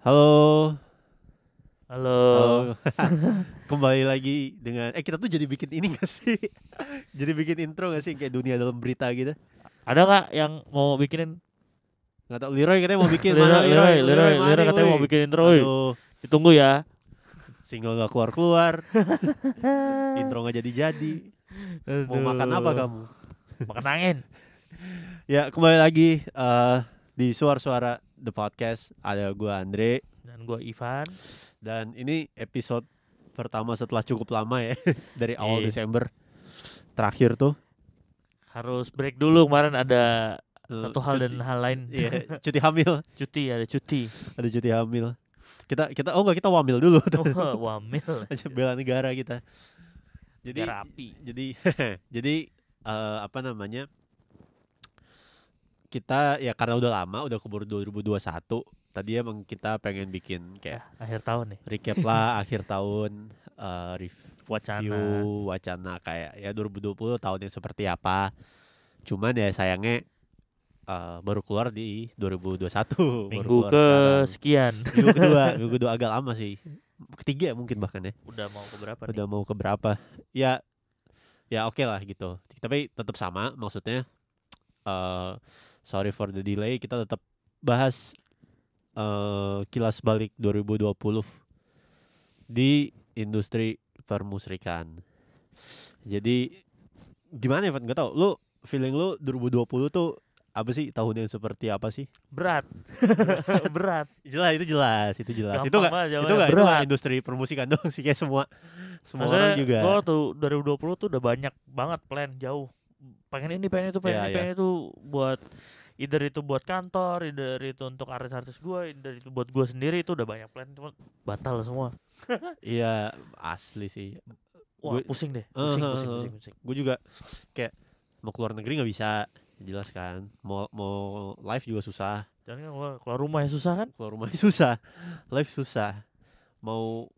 Halo. Halo. Halo. Kembali lagi dengan eh kita tuh jadi bikin ini gak sih? jadi bikin intro gak sih kayak dunia dalam berita gitu? Ada nggak yang mau bikinin? Nggak tahu Leroy katanya mau bikin Leroy, mana Leroy, Leroy, mana, Leroy katanya woi? mau bikin intro. Aduh, Ditunggu ya. single gak keluar-keluar. intro gak jadi-jadi. Mau makan apa kamu? Makan angin. Ya, kembali lagi eh, di suara-suara The Podcast. Ada gua Andre Dan gua Ivan. dan ini episode pertama setelah cukup lama ya dari awal Iya. Desember terakhir tuh. Harus break dulu kemarin ada Eh, satu hal dan cuti- hal lain. Iya, cuti hamil. Cuti ada cuti. ada cuti hamil kita kita oh enggak kita wamil dulu Wah, Wamil. bela negara kita jadi jadi jadi eh, apa namanya kita ya karena udah lama udah keburu 2021 tadi emang kita pengen bikin kayak Ya, akhir tahun nih. recap lah akhir tahun eh, review Wacana. wacana kayak ya 2020 tahun yang seperti apa cuman ya sayangnya eh, baru keluar di 2021 baru Minggu keluar ke sekarang. sekian. minggu kedua minggu kedua agak lama sih ketiga mungkin bahkan ya Udah mau ke berapa udah nih? mau ke berapa ya ya oke lah gitu tapi tetap sama maksudnya eh sorry for the delay kita tetap bahas eh kilas balik 2020 di industri permusrikan jadi gimana ya Van? Gak tau lu feeling lu 2020 tuh apa sih tahun yang seperti apa sih Berat. Berat. jelas itu jelas itu jelas itu Gampang nggak banget itu jawabannya. nggak itu nggak berat. industri permusikan dong sih kayak semua semua Maksudnya orang juga Gua tuh 2020 tuh udah banyak banget plan jauh. Pengen ini, pengen itu, pengen Iya, ini, iya. pengen itu buat either itu buat kantor, either itu untuk artis-artis gua, either itu buat gua sendiri itu udah banyak plan cuma batal semua. iya asli sih Wah, Gue- pusing deh. Eh, Pusing, eh, pusing, pusing, pusing. gue juga kayak mau keluar negeri nggak bisa jelas kan mau mau live juga susah Jangan kan keluar, keluar rumah ya susah kan? keluar rumah susah live susah mau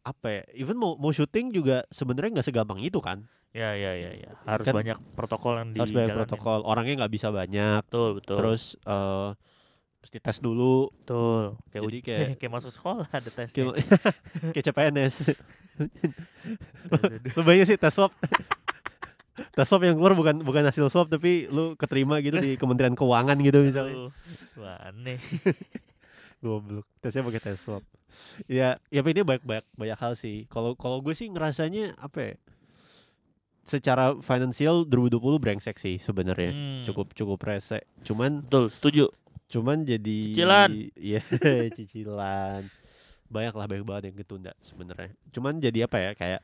apa ya even mau mau syuting juga sebenarnya nggak segampang itu kan Ya, ya, ya, ya. Harus Kan banyak protokol yang harus banyak protokol. Orangnya nggak bisa banyak. Betul, betul. terus eh mesti tes dulu. Betul. Kayak, Jadi uj- kayak- kayak masuk sekolah ada tesnya. kayak kayak CPNS lu bayangin sih tes swab. Tes swab yang keluar bukan bukan hasil swab tapi lu keterima gitu di Kementerian Keuangan gitu misalnya. Wah, aneh. goblok. Tesnya pakai tes swab. Ya ya ini banyak banyak banyak hal sih. Kalau kalau gue sih ngerasanya apa ya secara finansial 2020 brengsek sih sebenarnya Hmm, cukup cukup rese cuman Betul, setuju. cuman jadi Cicilan. iya cicilan banyak lah banyak banget yang ketunda sebenarnya cuman jadi apa ya kayak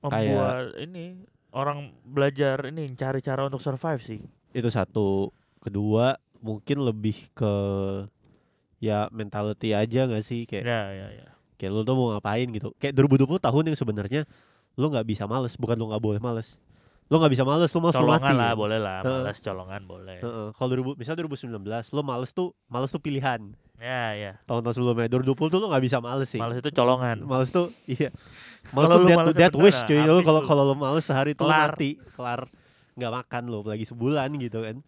membuat ini orang belajar ini cari cara untuk survive sih. itu satu kedua mungkin lebih ke ya mentality aja nggak sih kayak Ya, ya, ya. kayak lu tuh mau ngapain gitu kayak 2020 tahun yang sebenarnya lu nggak bisa males bukan lu nggak boleh males lu nggak bisa males lu mau suruh Colongan mati lah boleh lah, malas colongan boleh. Heeh. kalau 2000 misal 2019 lu males tuh males tuh pilihan Ya, ya. tahun-tahun sebelumnya 2020 tuh lu nggak bisa males sih Malas itu colongan. males tuh iya males tuh malesnya death bener, wish cuy lu kalau kalau lu males sehari tuh Kelar. mati kelar nggak makan lu lagi sebulan gitu kan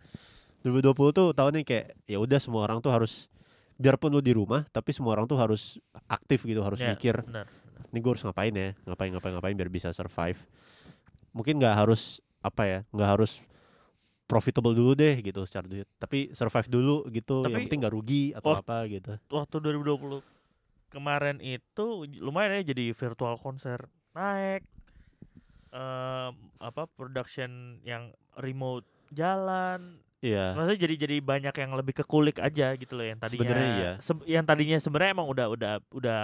2020 tuh tahunnya kayak ya udah semua orang tuh harus biarpun lu di rumah tapi semua orang tuh harus aktif gitu harus Ya, mikir benar. Ini gue harus ngapain ya? Ngapain ngapain ngapain biar bisa survive? Mungkin nggak harus apa ya nggak harus profitable dulu deh gitu secara duit. Tapi survive dulu gitu. Yang Tapi penting nggak rugi atau apa gitu. Waktu 2020 kemarin itu lumayan ya jadi virtual konser naik. Em, apa production yang remote jalan. Iya. Maksudnya jadi jadi banyak yang lebih ke kulik aja gitu loh yang tadinya Sebenarnya iya. se- yang tadinya sebenarnya emang udah udah udah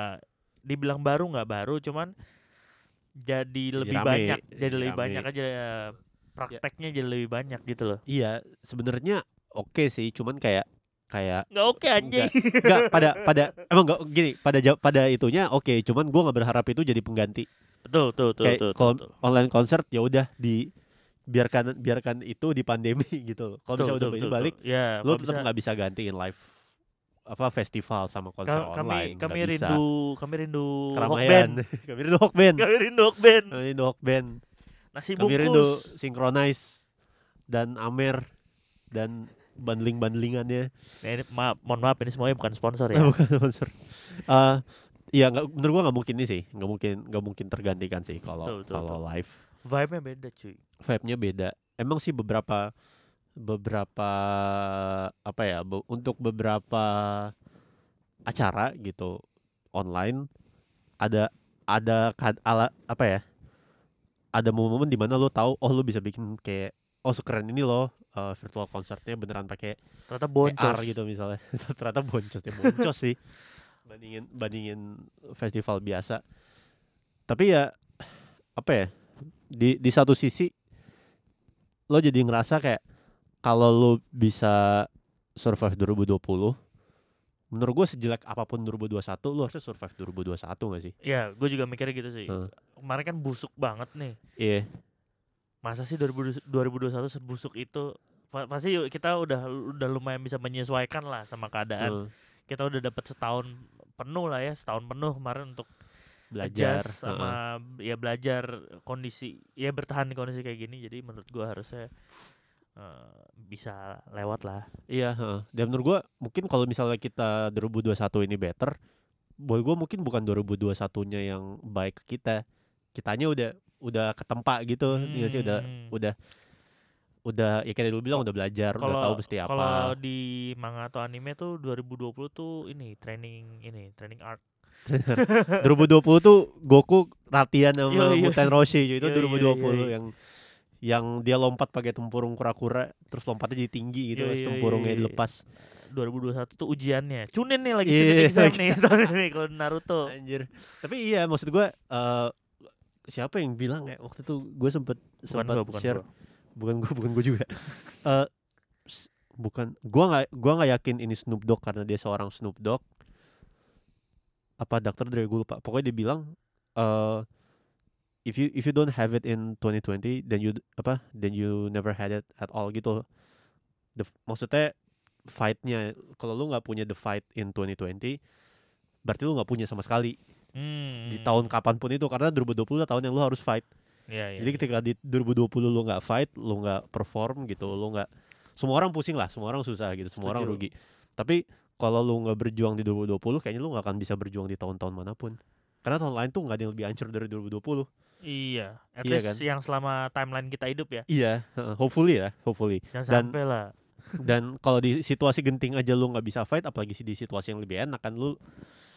dibilang baru nggak baru cuman jadi lebih rame, banyak jadi lebih rame. banyak aja prakteknya jadi lebih banyak gitu loh. Iya sebenarnya oke sih cuman kayak kayak nggak oke anjing. nggak pada pada emang nggak gini pada pada itunya oke cuman gua nggak berharap itu jadi pengganti. Betul betul betul kayak betul, kalau betul, online concert ya udah di biarkan biarkan itu di pandemi gitu kalau betul, bisa udah betul, betul, balik betul. ya lo tetap nggak bisa gantiin live apa festival sama konser Ka- online kami kami nggak bisa. rindu kami rindu keramaian rock band kami rindu rock band kami rindu rock band kami rindu rock band nasi kami rindu bungkus synchronize dan Amer dan bundling-bundlingannya. Nah, ini maaf, mohon maaf ini semuanya bukan sponsor ya. bukan sponsor. Eh, Iya, nggak menurut gua nggak mungkin ini sih, nggak mungkin nggak mungkin tergantikan sih kalau kalau live. Vibe-nya beda cuy. Vibe-nya beda. Emang sih beberapa beberapa apa ya be- untuk beberapa acara gitu online ada ada kad- ala apa ya ada momen-momen di mana lo tahu oh lo bisa bikin kayak oh sekeren ini loh eh, virtual konsernya beneran pakai Ternyata AR boncos. gitu misalnya. Ternyata boncos ya boncos sih. Bandingin bandingin festival biasa. Tapi ya apa ya di di satu sisi lo jadi ngerasa kayak kalau lo bisa survive 2020 menurut gue sejelek apa pun 2021 lo harusnya survive 2021 gak sih Ya, gue juga mikirnya gitu sih. Heeh. Kemarin kan busuk banget nih. iya Masa sih 2000 2021 sebusuk itu? Pa- Pasti kita udah udah lumayan bisa menyesuaikan lah sama keadaan. Heeh. Kita udah dapat setahun penuh lah ya, setahun penuh kemarin untuk belajar sama ya belajar kondisi ya bertahan di kondisi kayak gini. Jadi menurut gua harusnya eh, bisa lewat lah. Iya, heeh. dan menurut gua mungkin kalau misalnya kita 2021 ini better, boy gua mungkin bukan 2021-nya yang baik ke kita. Kitanya udah udah ketempa gitu, ya sih udah Hmm. udah udah ya kayak dulu bilang udah belajar, udah tahu mesti apa. Kalau di manga atau anime tuh 2020 tuh ini training ini training art. 2020 tuh Goku latihan sama Iya, iya. Muten Roshi itu Iya, iya, 2020 iya. yang yang dia lompat pakai tempurung kura-kura terus lompatnya jadi tinggi gitu Iya, pas iya, tempurungnya iya, iya. dilepas 2021 tuh ujiannya. Chunin nih lagi Iya, Chunin exam nih tahun ini kalau Naruto. Anjir. Tapi iya maksud gua eh siapa yang bilang ya waktu itu gue sempet Bukan sempat gua, bukan share gua. bukan gue bukan gue juga Eh s- bukan gua nggak gua nggak yakin ini Snoop Dogg karena dia seorang Snoop Dogg apa Dr. Dre gue lupa pokoknya dia bilang eh if you if you don't have it in 2020 then you apa then you never had it at all gitu the, maksudnya fightnya kalau lu nggak punya the fight in 2020 berarti lu nggak punya sama sekali Hmm. di tahun kapan pun itu karena 2020 adalah tahun yang lu harus fight Iya, iya. jadi iya. ketika di 2020 lu nggak fight, lu nggak perform gitu, lu nggak semua orang pusing lah, semua orang susah gitu, semua orang Setuju. rugi. Tapi kalau lu nggak berjuang di 2020, kayaknya lu nggak akan bisa berjuang di tahun-tahun mana pun. Karena tahun lain tuh nggak ada yang lebih hancur dari 2020. Iya, at Iya least kan? yang selama timeline kita hidup ya. Iya, heeh, hopefully ya, hopefully. Jangan Dan- sampai lah. Dan kalau di situasi genting aja lu nggak bisa fight, apalagi sih di situasi yang lebih enak kan lu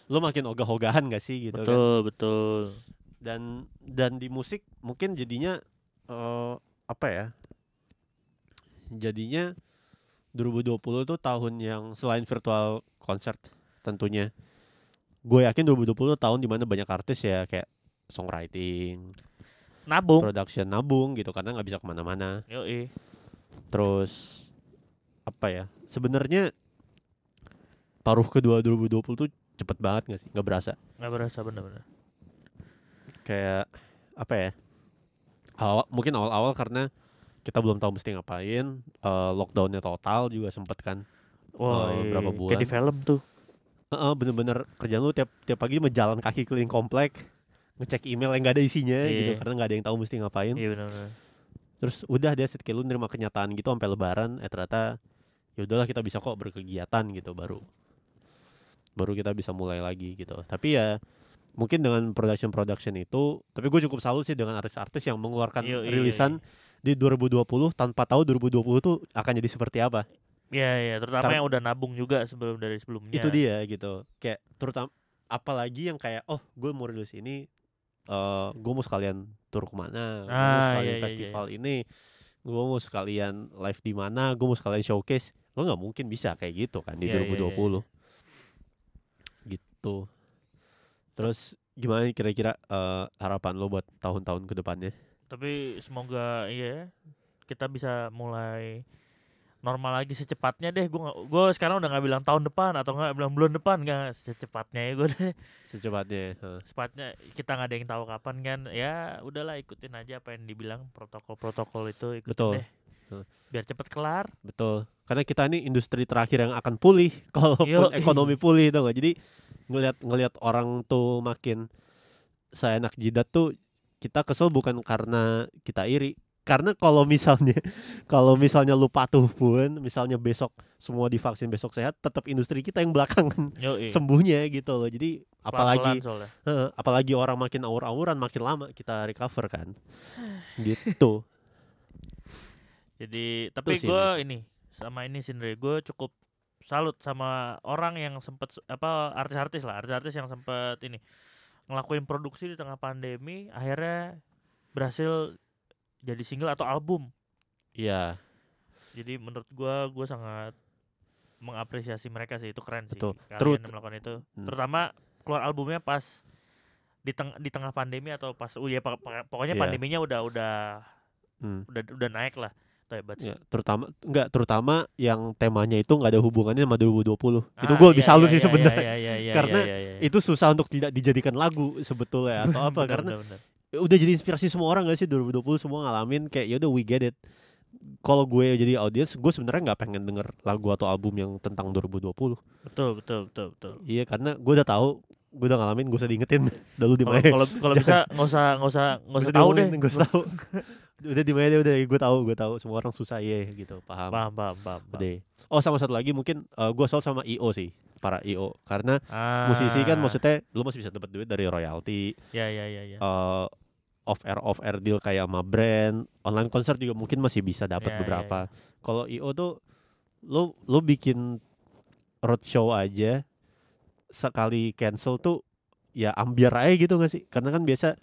lu makin ogah-ogahan gak sih gitu kan. betul, betul. Dan dan di musik mungkin jadinya eh apa ya? Jadinya 2020 tuh tahun yang selain virtual concert tentunya. Gue yakin 2020 tahun di mana banyak artis ya kayak songwriting, Nabung. production nabung gitu karena nggak bisa ke mana-mana. Yoi. Terus apa ya? Sebenarnya paruh kedua 2020 tuh cepet banget gak sih? Nggak berasa. Nggak berasa bener-bener. kayak apa ya awal mungkin awal-awal karena kita belum tahu mesti ngapain eh, lockdownnya total juga sempet kan Wah, Eh, iya, berapa iya. bulan? Kayak di film tuh. Heeh, bener-bener kerjaan lu tiap tiap pagi menjalan kaki keliling komplek ngecek email yang gak ada isinya gitu Iya. karena nggak ada yang tahu mesti ngapain Iya benar-benar. terus udah dia kayak lu nerima kenyataan gitu sampai lebaran eh ternyata ya udahlah kita bisa kok berkegiatan gitu baru baru kita bisa mulai lagi gitu tapi ya mungkin dengan production production itu tapi gue cukup salut sih dengan artis-artis yang mengeluarkan Iya, iya, rilisan di 2020 tanpa tahu 2020 tuh akan jadi seperti apa Iya, iya, terutama Kar- yang udah nabung juga sebelum dari sebelumnya. itu dia gitu kayak terutama apalagi yang kayak oh gue mau rilis ini eh gue mau sekalian tur ke mana gue mau Ah, sekalian iya, iya, iya, festival ini gue mau sekalian live di mana gue mau sekalian showcase. Lo nggak mungkin bisa kayak gitu kan di Iya, iya, iya, 2020 gitu. Terus gimana kira-kira eh, harapan lo buat tahun-tahun ke depannya Tapi semoga iya ya, kita bisa mulai normal lagi secepatnya deh. Gue gue sekarang udah nggak bilang tahun depan atau nggak bilang bulan depan nggak secepatnya ya gue deh. secepatnya heeh. Secepatnya kita nggak ada yang tahu kapan kan. Ya udahlah ikutin aja apa yang dibilang protokol-protokol itu ikutin Betul. deh. Biar cepet kelar. Betul. Karena kita ini industri terakhir yang akan pulih kalaupun Yoi. ekonomi pulih nggak. Jadi ngelihat ngelihat orang tuh makin seenak jidat tuh kita kesel bukan karena kita iri, karena kalau misalnya kalau misalnya lu patuh pun misalnya besok semua divaksin besok sehat tetap industri kita yang belakangan Yoi. sembuhnya gitu loh jadi apalagi Pelan-pelan soalnya. Heeh, apalagi orang makin awur-awuran makin lama kita recover kan gitu Jadi tapi gue ini sama ini sendiri gue cukup salut sama orang yang sempet apa artis-artis lah artis-artis yang sempet ini ngelakuin produksi di tengah pandemi akhirnya berhasil jadi single atau album. Iya Jadi menurut gue gue sangat mengapresiasi mereka sih itu keren sih Betul. kalian Terut- melakukan itu. Hmm. Terutama keluar albumnya pas di teng di tengah pandemi atau pas oh ya pok- pok- pokoknya Iya. pandeminya udah udah hmm. udah udah naik lah. Itu hebat sih. Ya, terutama enggak terutama yang temanya itu nggak ada hubungannya sama 2020 itu Ah, gue lebih iya, salut iya, sih iya, sebenarnya iya, iya, iya, Karena iya, iya, iya. itu susah untuk tidak dijadikan lagu sebetulnya atau apa Bener, karena bener, bener. Udah jadi inspirasi semua orang gak sih? 2020 semua ngalamin kayak ya udah we get it. Kalau gue jadi audiens gue sebenarnya nggak pengen denger lagu atau album yang tentang 2020 betul betul betul betul. Iya karena gue udah tahu gue udah ngalamin gue usah diingetin. Dulu di kalau mana kalau kalau bisa nggak usah nggak usah nggak usah tahu deh. gue tahu. Udah di mana udah gue tahu gue tahu. Semua orang susah ya gitu paham. Paham paham paham, paham. Udah. oh sama satu lagi mungkin uh, gue soal sama io sih para io karena Ah, musisi kan maksudnya lu masih bisa dapat duit dari royalti. Ya ya ya ya. Uh, off air off air deal kayak sama brand online konser juga mungkin masih bisa dapat Ya, ya, beberapa. kalau io tuh lu lu bikin roadshow aja sekali cancel tuh ya ambiar aja gitu gak sih? Karena kan biasa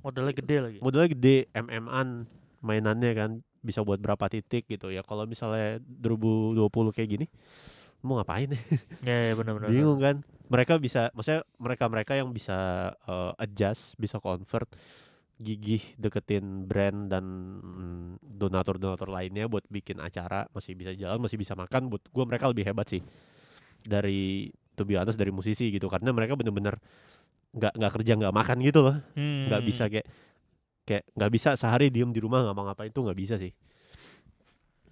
modelnya gede lagi. modalnya gede mm-an mainannya kan bisa buat berapa titik gitu. Ya kalau misalnya 2020 kayak gini mau ngapain? Ya, ya benar benar bingung kan? Mereka bisa maksudnya mereka mereka yang bisa uh, adjust bisa convert gigih deketin brand dan mm, donatur-donatur lainnya buat bikin acara masih bisa jalan masih bisa makan buat gua mereka lebih hebat sih. Dari to be honest dari musisi gitu karena mereka bener-bener nggak nggak kerja nggak makan gitu loh. Hmm, nggak bisa kayak kayak nggak bisa sehari diem di rumah nggak mau ngapain tuh nggak bisa sih.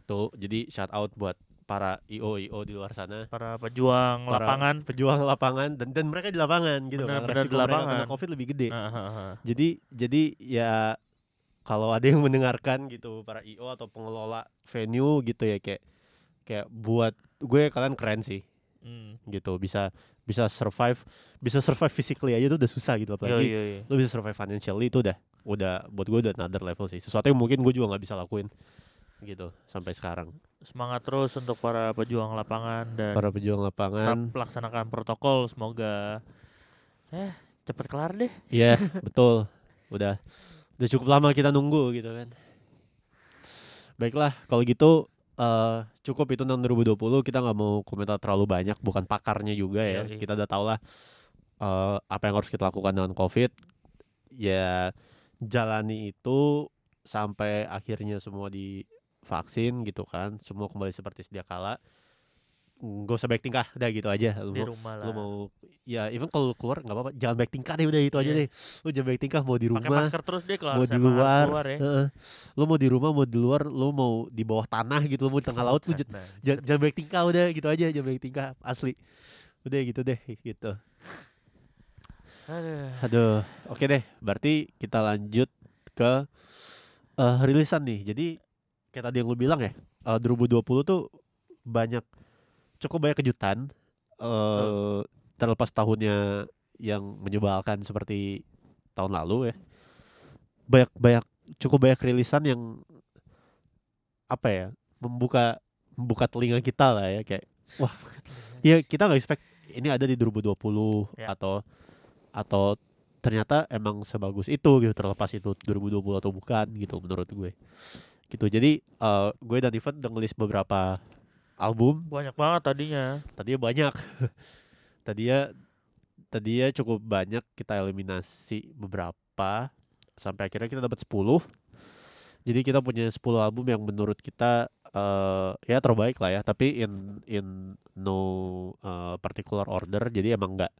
Tuh jadi shout out buat para io io di luar sana para pejuang Para lapangan pejuang lapangan dan dan mereka di lapangan gitu Benar, kan benar, resiko di mereka lapangan. kena covid lebih gede ah, ah. jadi jadi ya kalau ada yang mendengarkan gitu para io atau pengelola venue gitu ya kayak kayak buat gue kalian keren sih Hmm. gitu bisa bisa survive bisa survive physically aja tuh udah susah gitu apalagi yo, yo. lu bisa survive financially itu udah udah buat gue udah another level sih sesuatu yang mungkin gue juga nggak bisa lakuin gitu sampai sekarang. Semangat terus untuk para pejuang lapangan dan para pejuang lapangan. melaksanakan protokol semoga eh cepet kelar deh. Iya betul. Udah udah cukup lama kita nunggu gitu kan. Baiklah kalau gitu eh cukup itu tentang 2020 kita nggak mau komentar terlalu banyak bukan pakarnya juga ya. Yoi. kita udah tau lah eh apa yang harus kita lakukan dengan covid. Ya jalani itu sampai akhirnya semua divaksin gitu kan semua kembali seperti sedia kala gak usah baik tingkah udah gitu aja. Lu di mau, rumah lah. lu mau ya even kalau lu keluar nggak apa-apa jangan baik tingkah deh udah itu aja Iya. deh. Lu jangan baik tingkah mau di pakai rumah masker terus deh kalau mau di luar, keluar ya. Heeh. lu mau di rumah mau di luar lu mau di bawah tanah gitu lu mau di tengah laut lu jangan, jangan baik tingkah udah gitu aja jangan baik tingkah asli. Udah gitu deh gitu. Aduh. aduh oke deh berarti kita lanjut ke eh rilisan nih. Jadi kayak tadi yang lu bilang ya eh 2020 tuh banyak cukup banyak kejutan eh terlepas tahunnya yang menyebalkan seperti tahun lalu ya banyak banyak cukup banyak rilisan yang apa ya membuka membuka telinga kita lah ya kayak wah ya kita nggak expect ini ada di 2020 Ya. atau atau ternyata emang sebagus itu gitu terlepas itu 2020 atau bukan gitu menurut gue gitu. Jadi eh, gue dan Ivan udah ngelis beberapa album. Banyak banget tadinya. Tadinya banyak. Tadinya tadinya cukup banyak kita eliminasi beberapa sampai akhirnya kita dapat 10 jadi kita punya 10 album yang menurut kita eh ya terbaik lah ya. Tapi in in no eh, particular order jadi emang nggak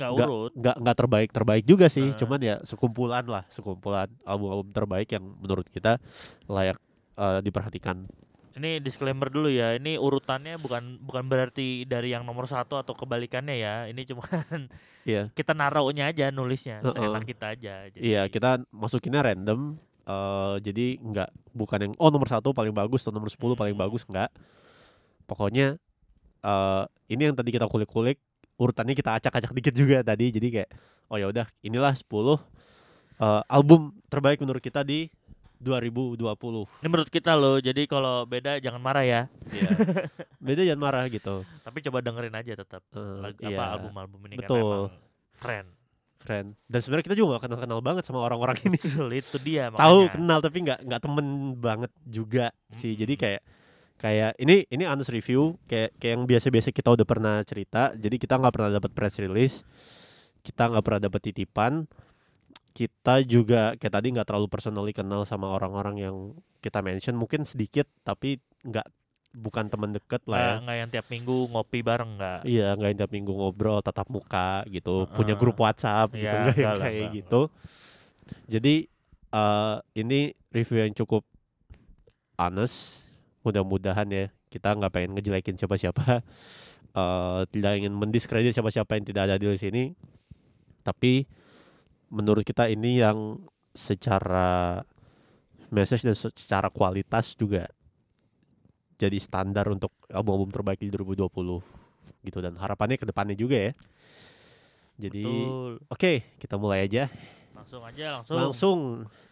nggak urut nggak nggak terbaik terbaik juga sih Nah. cuman ya sekumpulan lah sekumpulan album-album terbaik yang menurut kita layak eh, diperhatikan ini disclaimer dulu ya ini urutannya bukan bukan berarti dari yang nomor satu atau kebalikannya ya ini cuma Iya. kita naruhnya aja nulisnya Heeh. seenak kita aja Iya, kita masukinnya random. Eh jadi nggak bukan yang oh nomor satu paling bagus atau nomor 10 paling Hmm. bagus nggak. Pokoknya eh ini yang tadi kita kulik-kulik urutannya kita acak-acak dikit juga tadi. Jadi kayak oh ya udah inilah 10 eh, album terbaik menurut kita di 2020. Ini menurut kita loh. Jadi kalau beda jangan marah ya. Iya. Beda jangan marah gitu. Tapi coba dengerin aja tetap iya, apa album-album ini Betul. karena emang keren. keren. Dan sebenarnya kita juga gak kenal-kenal banget sama orang-orang ini. Betul, itu dia Tahu makanya. kenal tapi nggak nggak temen banget juga sih. Jadi Mm-mm. kayak kayak ini ini honest review kayak kayak yang biasa-biasa kita udah pernah cerita. Jadi kita nggak pernah dapat press release. Kita nggak pernah dapat titipan. Kita juga kayak tadi nggak terlalu personally kenal sama orang-orang yang kita mention. Mungkin sedikit tapi nggak bukan teman deket lah ya. Nggak, yang tiap minggu ngopi bareng nggak. Iya, nggak yang tiap minggu ngobrol tatap muka gitu, punya Heeh. grup WhatsApp gitu, Iya, nggak yang kayak enggak, gitu. Jadi eh ini review yang cukup honest. Mudah-mudahan ya kita nggak pengen ngejelekin siapa-siapa, eh tidak ingin mendiskredit siapa-siapa yang tidak ada di sini. Tapi menurut kita ini yang secara message dan secara kualitas juga jadi standar untuk album-album terbaik di 2020 gitu dan harapannya ke depannya juga ya. Jadi oke, kita mulai aja. Langsung aja langsung. Langsung.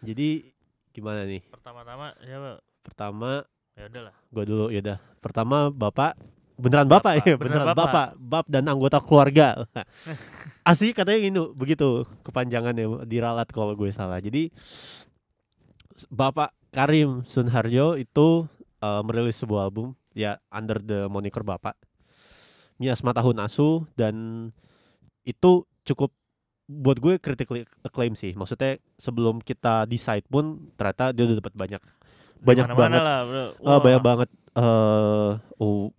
Jadi gimana nih? Pertama-tama siapa? Pertama Ya udahlah. gua dulu ya udah. Pertama Bapak beneran Bapak, Bapak, ya, beneran beneran Bapak. Bapak, Bab dan anggota keluarga. Asli katanya ini begitu kepanjangannya diralat kalau gue salah. Jadi Bapak Karim Sunharjo itu eh, merilis sebuah album ya under the moniker Bapak. Miasma Tahun Asu dan itu cukup buat gue critically acclaim sih. Maksudnya sebelum kita decide pun ternyata dia udah dapat banyak banyak Mana-mana banget lah, bro. eh, Wah, banyak banget eh oh,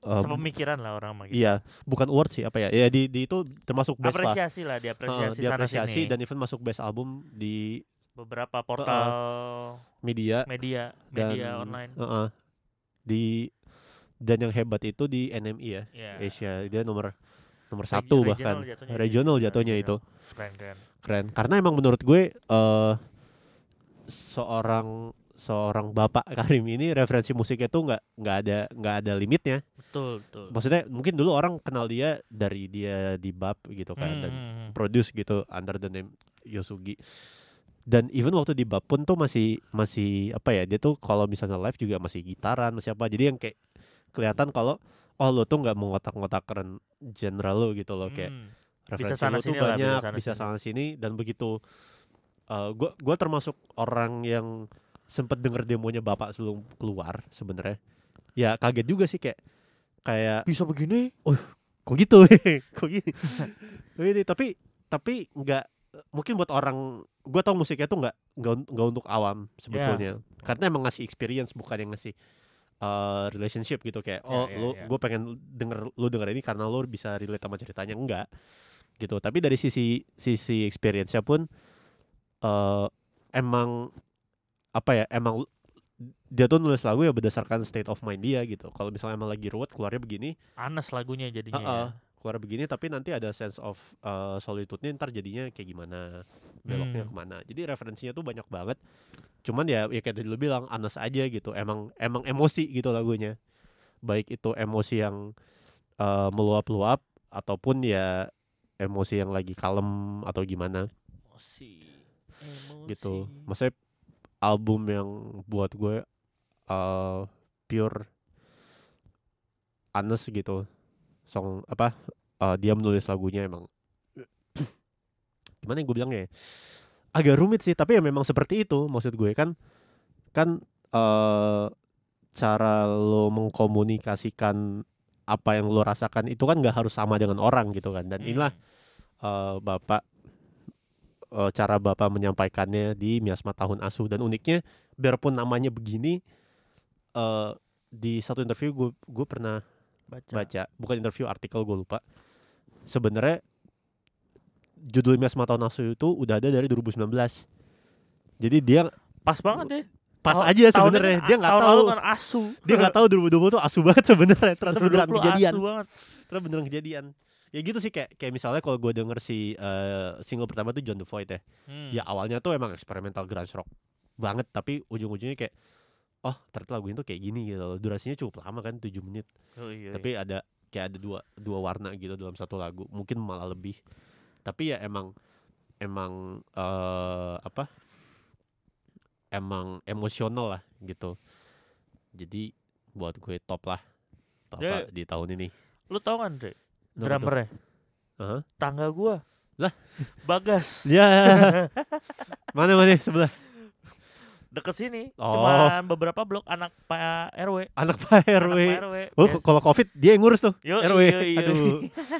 em, Sepemikiran lah orang mah gitu. iya bukan award sih apa ya ya di, di itu termasuk best lah Apresiasi lah, Eh, diapresiasi, diapresiasi sana dan even masuk best album di beberapa portal media media dan media online. eh, eh, di dan yang hebat itu di NMI ya Ya. Asia dia nomor nomor Regi- satu regional bahkan jatuhnya. regional Iya, jatuhnya itu regional. Keren keren. keren karena emang menurut gue eh seorang seorang bapak Karim ini referensi musiknya tuh nggak nggak ada nggak ada limitnya Betul betul. maksudnya mungkin dulu orang kenal dia dari dia di bab gitu kan Hmm, dan hmm, hmm. produce gitu under the name Yosugi dan even waktu di bab pun tuh masih masih apa ya dia tuh kalau misalnya live juga masih gitaran masih apa jadi yang kayak kelihatan kalau oh lo tuh nggak mengotak-ngotak keren genre lo gitu loh kayak Hmm. referensi sana lo tuh sini lah, bisa banyak sana bisa sini. sana sini dan begitu eh gua gua termasuk orang yang sempet denger demonya bapak sebelum keluar sebenarnya. Ya kaget juga sih kayak kayak Bisa begini? kok gitu? Kok gini? Gini tapi tapi nggak mungkin buat orang gua tau musiknya tuh nggak nggak un- nggak untuk awam sebetulnya. Karena emang ngasih experience bukan yang ngasih uh, relationship gitu. Kayak Ya, oh ya, lu ya. gue pengen denger lu denger ini karena lu bisa relate sama ceritanya. Enggak gitu. Tapi dari sisi sisi experience-nya pun eh emang apa ya emang dia tuh nulis lagu ya berdasarkan state of mind dia gitu kalau misalnya emang lagi ruwet keluarnya begini Anas lagunya jadinya. Heeh. ya. keluar begini tapi nanti ada sense of uh, solitude-nya ntar jadinya kayak gimana beloknya Hmm. ke mana jadi referensinya tuh banyak banget cuman ya ya kayak tadi lu bilang anes aja gitu emang emang emosi gitu lagunya baik itu emosi yang uh, meluap-luap ataupun ya emosi yang lagi kalem atau gimana Emosi. Emosi. gitu maksudnya album yang buat gue uh, pure honest gitu. Song apa uh, dia menulis lagunya emang gimana gue bilangnya ya? agak rumit sih tapi ya memang seperti itu maksud gue. Kan kan eh cara lo mengkomunikasikan apa yang lo rasakan itu kan nggak harus sama dengan orang gitu kan. Dan inilah eh, bapak eh, cara bapak menyampaikannya di miasma tahun asuh. Dan uniknya biarpun namanya begini eh di satu interview gue gue pernah baca. baca. Bukan interview artikel gue lupa. Sebenarnya judul miasma tahun asuh itu udah ada dari 2019 jadi dia Pas banget deh. pas Tahun- aja sebenarnya. ini- dia nggak tahu. kan asu. dia nggak tahu 2020 tuh asu banget sebenarnya. Ternyata beneran 2020 kejadian. Ternyata beneran kejadian ya gitu sih kayak kayak misalnya kalau gue denger si eh, single pertama tuh John the Void ya Hmm. ya awalnya tuh emang eksperimental grunge rock banget tapi ujung-ujungnya kayak oh ternyata lagu itu kayak gini gitu loh. durasinya cukup lama kan 7 menit Oh, iya, tapi ada kayak ada dua dua warna gitu dalam satu lagu mungkin malah lebih tapi ya emang emang eh apa emang emosional lah gitu jadi buat gue top lah top Ya. lah di tahun ini Lu tau kan, Dre? Drummernya Hah? tangga gua. Lah? Bagas. ya mana mana sebelah Deket sini. Oh. Cuman beberapa blok anak Pak RW. anak Pak RW Anak Pak RW. oh Biasa. kalau covid dia yang ngurus tuh Yoi, RW yoi, yoi. aduh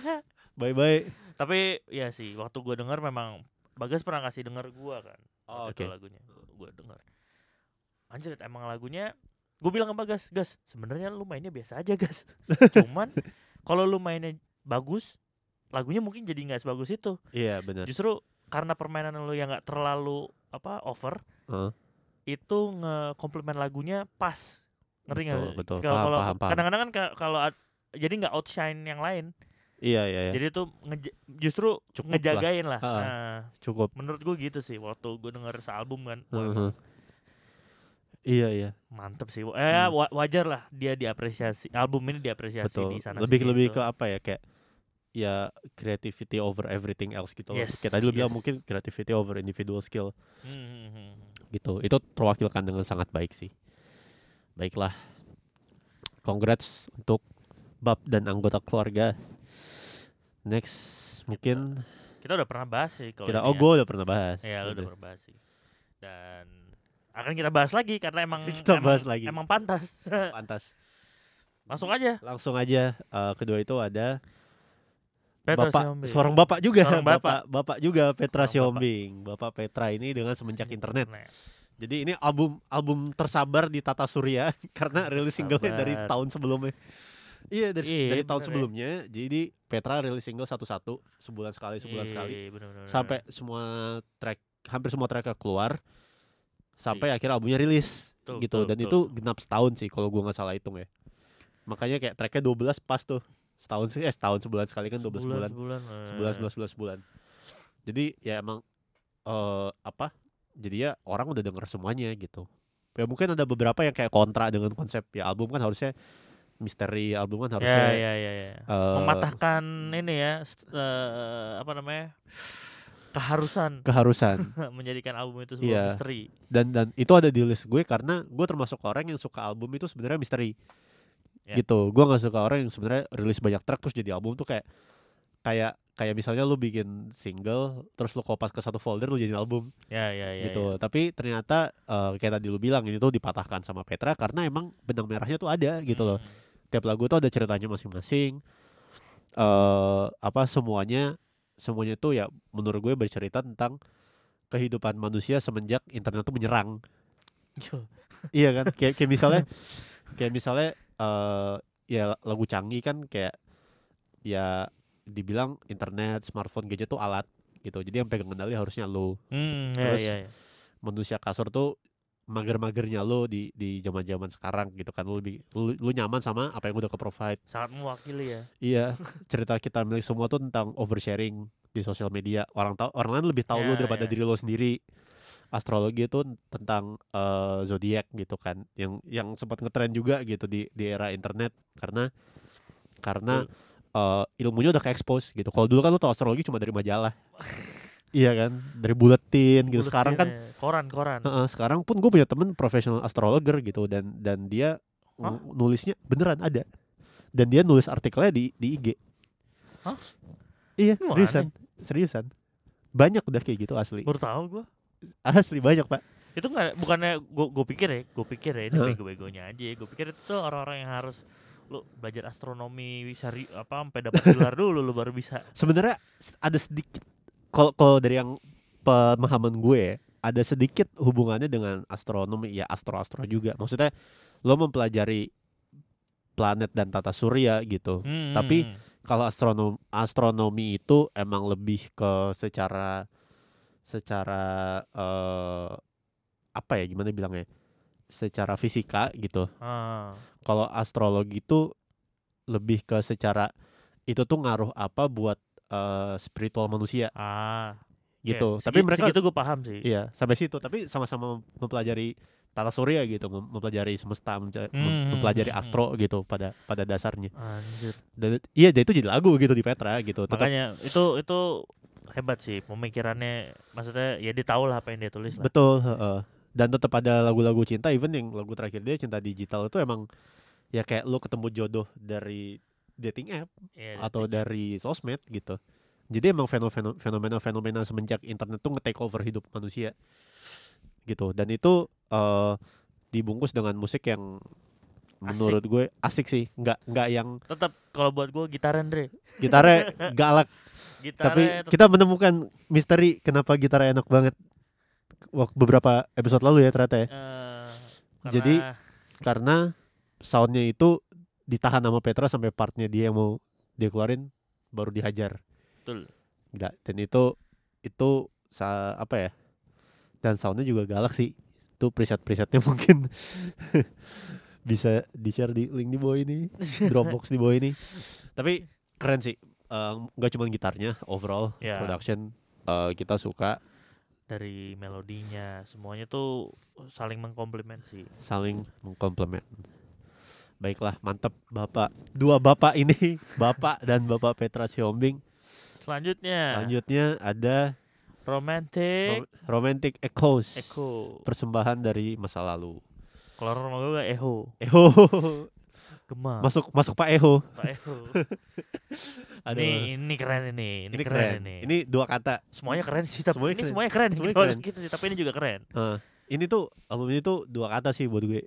bye bye Tapi ya sih, waktu gua denger memang Bagas pernah kasih denger gua kan. Oh, oke. lagunya. Gua denger. Anjir, emang lagunya gue bilang ke Bagas, Gas, sebenarnya lu mainnya biasa aja, Gas. Cuman kalau lu mainnya bagus, lagunya mungkin jadi nggak sebagus itu. iya benar Justru karena permainan lu yang nggak terlalu apa over, Heeh. itu nge-komplement lagunya pas. Ngerti nggak? Betul, betul. Kalau kadang-kadang kan ka- kalau ad- jadi nggak outshine yang lain. iya iya iya Jadi itu ngeja- justru Cukup lah. ngejagain lah. Ha-ha. Nah, cukup menurut gue gitu sih waktu gue denger sealbum kan. Heeh. emang iya iya mantep sih. Eh Hmm. wa- wajar lah dia diapresiasi. Album ini diapresiasi betul di sana lebih lebih gitu. ke apa ya kayak ya creativity over everything else gitu loh. Yes, Kayak tadi lu bilang yes. mungkin creativity over individual skill Hmm, hmm, hmm. gitu. Itu terwakilkan dengan sangat baik sih. Baiklah. Congrats untuk Bab dan anggota keluarga. Next mungkin Kita udah pernah bahas sih kalau kita oh ya. gue udah pernah bahas. Ya, lu udah pernah bahas sih. Dan akan kita bahas lagi karena emang Kita emang, bahas lagi. Emang pantas. Pantas. Langsung aja. Langsung aja eh, kedua itu ada Petra bapak Sihombing. seorang bapak juga. Seorang bapak. bapak juga Petra Seorang bapak. Sihombing bapak Petra ini dengan semenjak internet. Jadi ini album album tersabar di Tata Surya karena rilis singlenya dari tahun sebelumnya. Iya dari Iya, dari tahun bener ya. sebelumnya. Jadi Petra rilis single satu-satu sebulan sekali sebulan iya, sekali. iya, bener, bener, sampai semua track hampir semua tracknya keluar. Sampai akhirnya albumnya rilis Betul, gitu. betul, dan betul. itu genap setahun sih kalau gua nggak salah hitung ya. Makanya kayak tracknya 12 pas tuh setahun sih eh setahun sebulan sekali kan 12 bulan sebulan sebulan eh. sebulan sebulan sebulan jadi ya emang eh apa jadi ya orang udah denger semuanya gitu. Ya mungkin ada beberapa yang kayak kontra dengan konsep ya album kan harusnya misteri album kan ya harusnya ya ya ya eh, mematahkan ini ya eh, apa namanya keharusan. Keharusan. Menjadikan album itu sebuah Iya. misteri. Dan dan itu ada di list gue karena gue termasuk orang yang suka album itu sebenarnya misteri Ya. gitu gue nggak suka orang yang sebenarnya rilis banyak track terus jadi album tuh kayak kayak kayak misalnya lu bikin single terus lu kopas ke satu folder lu jadi album ya ya ya gitu. ya. Tapi ternyata eh, kayak tadi lu bilang ini tuh dipatahkan sama Petra karena emang benang merahnya tuh ada gitu loh. Hmm. Tiap lagu tuh ada ceritanya masing-masing. Eh apa semuanya semuanya tuh ya menurut gue bercerita tentang kehidupan manusia semenjak internet tuh menyerang. iya kan? Kayak kayak misalnya kayak misalnya eh ya lagu canggih kan kayak ya dibilang internet, smartphone, gadget tuh alat gitu. Jadi yang pegang kendali harusnya lu Hmm, ya, Terus ya, ya. manusia kasar tuh mager-magernya lo di di zaman-zaman sekarang gitu kan lo lebih lu, lu nyaman sama apa yang udah ke provide sangat mewakili ya iya cerita kita milik semua tuh tentang oversharing di sosial media orang tahu orang lain lebih tahu lo Ya, daripada ya. diri lo sendiri astrologi itu tentang eh, zodiak gitu kan yang yang sempat ngetren juga gitu di di era internet karena karena eh, ilmunya udah ke expose gitu. Kalau dulu kan lo tau astrologi cuma dari majalah. Iya kan? Dari buletin gitu. Sekarang kan Buletin ya, koran koran. Heeh, sekarang pun gue punya temen profesional astrologer gitu dan dan dia nu- nulisnya beneran ada. Dan dia nulis artikelnya di di IG. Hah? Iya Gimana? seriusan. seriusan. Banyak udah kayak gitu asli. Baru tahu gua asli banyak pak. itu nggak bukannya gua pikir ya gua pikir ya ini Hah? bego-begonya aja gua pikir itu orang-orang yang harus lu belajar astronomi sari apa sampai dapat gelar dulu lu baru bisa Sebenarnya ada sedikit kalau kalau dari yang pemahaman gue ya, ada sedikit hubungannya dengan astronomi ya astro-astro juga. Maksudnya lo mempelajari planet dan tata surya gitu. Hmm, Tapi hmm, hmm. kalau astronom astronomi itu emang lebih ke secara secara eh apa ya gimana bilangnya secara fisika gitu Ah, kalau astrologi itu lebih ke secara itu tuh ngaruh apa buat eh, spiritual manusia ah gitu. Ya, Tapi segi- mereka segitu gue paham sih. iya sampai situ. Tapi sama-sama mempelajari tata surya gitu, mem- mempelajari semesta, mem- Hmm, mempelajari hmm, astro gitu pada pada dasarnya. Anjir. Dan iya, dia itu jadi lagu gitu di Petra gitu. Tetap Makanya itu itu hebat sih pemikirannya. Maksudnya ya dia tahu lah apa yang dia tulis lah. betul. heeh. Dan tetap ada lagu-lagu cinta. Even yang lagu terakhir dia cinta digital itu emang ya kayak lu ketemu jodoh dari dating app Iya, atau dari sosmed gitu. Jadi emang fenomena fenomena semenjak internet tuh nge-take over hidup manusia gitu. Dan itu eh dibungkus dengan musik yang menurut gue asik sih, nggak nggak yang tetap kalau buat gue gitar Andre. gitarnya galak, Gitarnya tapi tetap- kita menemukan misteri kenapa gitar enak banget waktu beberapa episode lalu ya ternyata ya. Jadi- karena Karena soundnya itu ditahan sama Petra sampai partnya dia yang mau dia keluarin baru dihajar. betul. Gila. Dan itu itu sa apa ya? Dan soundnya juga galak sih. Itu preset-presetnya mungkin bisa di share di link di bawah ini, Dropbox di bawah ini. Tapi keren sih. Eh, Nggak cuma gitarnya, overall Ya. production eh, kita suka dari melodinya semuanya tuh saling mengkomplement sih. saling mengkomplement. Baiklah, mantap Bapak. Dua Bapak ini, Bapak dan Bapak Petra Siombing. Selanjutnya Selanjutnya ada romantic Ro- Romantic Echoes. echo. Persembahan dari masa lalu. Kalau orang gue echo, Eho. gemar. masuk masuk Pak Eho. Pak. Aduh. ini ini keren ini, ini, ini keren, keren. ini. Ini dua kata. semuanya keren sih, tapi Semuanya ini keren. semuanya keren. Semuanya Gitu keren. gitu tapi ini juga keren. Eh, ini tuh album ini tuh dua kata sih buat gue.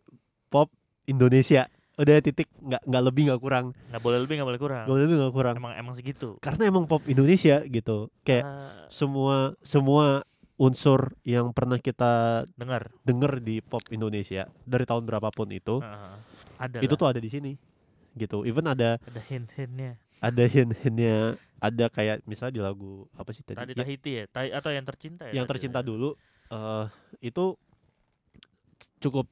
Pop Indonesia. Udah titik nggak nggak lebih nggak kurang. Nggak boleh lebih, nggak boleh kurang. Nggak lebih nggak kurang. Emang emang segitu. Karena emang pop Indonesia gitu. Kayak Ah, semua semua unsur yang pernah kita dengar. denger di pop Indonesia dari tahun berapapun itu Ah, ada itu tuh ada di sini gitu even ada ada hint-hintnya. ada hint-hintnya ada kayak misalnya di lagu apa sih tadi, Tadi Ya, Tahiti ya, Tai- atau yang tercinta ya? yang tercinta ya? dulu eh itu cukup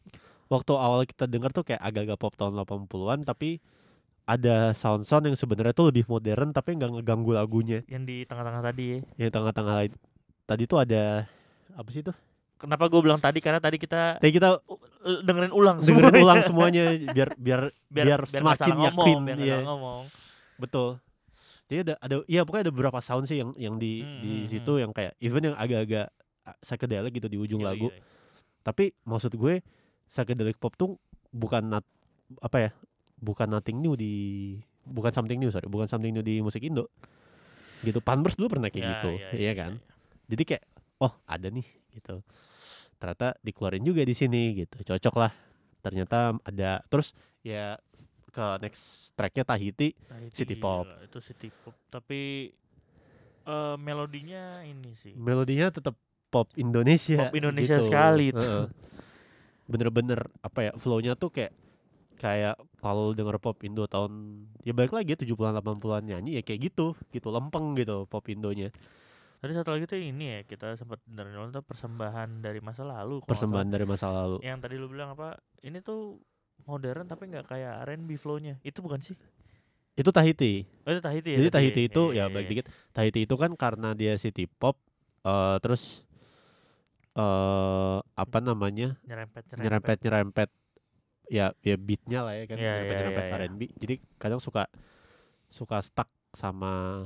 waktu awal kita dengar tuh kayak agak-agak pop tahun 80-an tapi ada sound-sound yang sebenarnya tuh lebih modern tapi nggak ngeganggu lagunya Yang di tengah-tengah tadi ya. yang tengah-tengah lain tadi tuh ada apa sih itu Kenapa gue bilang tadi? Karena tadi kita tadi kita uh, dengerin ulang dengerin semuanya. ulang semuanya biar biar biar nggak semakin ngomong, yakin, biar iya. salah ngomong. betul jadi ada ada iya pokoknya ada beberapa sound sih yang yang di Hmm, di hmm, situ yang kayak even yang agak-agak psychedelic gitu di ujung Yoi, lagu yoi. tapi maksud gue psychedelic pop tuh bukan nat, apa ya bukan nothing new di bukan something new sorry bukan something new di musik Indo gitu Panbers dulu pernah kayak Ya, gitu ya, iya ya, kan ya. Jadi kayak oh ada nih gitu ternyata dikeluarin juga di sini gitu cocok lah ternyata ada terus ya ke next tracknya Tahiti itu City gila, pop. Itu city pop, tapi eh melodinya ini sih. melodinya tetap pop Indonesia Pop Indonesia gitu. sekali itu. Bener-bener apa ya flownya tuh kayak kayak kalau denger pop Indo tahun ya balik lagi 70-an 80-an nyanyi ya kayak gitu gitu lempeng gitu pop Indonya Tadi satu lagi tuh ini ya kita sempat dengerin dulu tuh persembahan dari masa lalu. persembahan dari masa lalu. Yang tadi lu bilang apa? Ini tuh modern tapi nggak kayak R&B flow-nya. Itu bukan sih? itu Tahiti Oh itu Tahiti ya. jadi Tahiti itu Iya, ya iya, balik iya. dikit Tahiti itu kan karena dia city pop eh terus eh apa namanya nyerempet nyerempet nyerempet ya ya beatnya lah ya kan Iya, nyerempet iya, nyerempet iya, iya. R&B jadi kadang suka suka stuck sama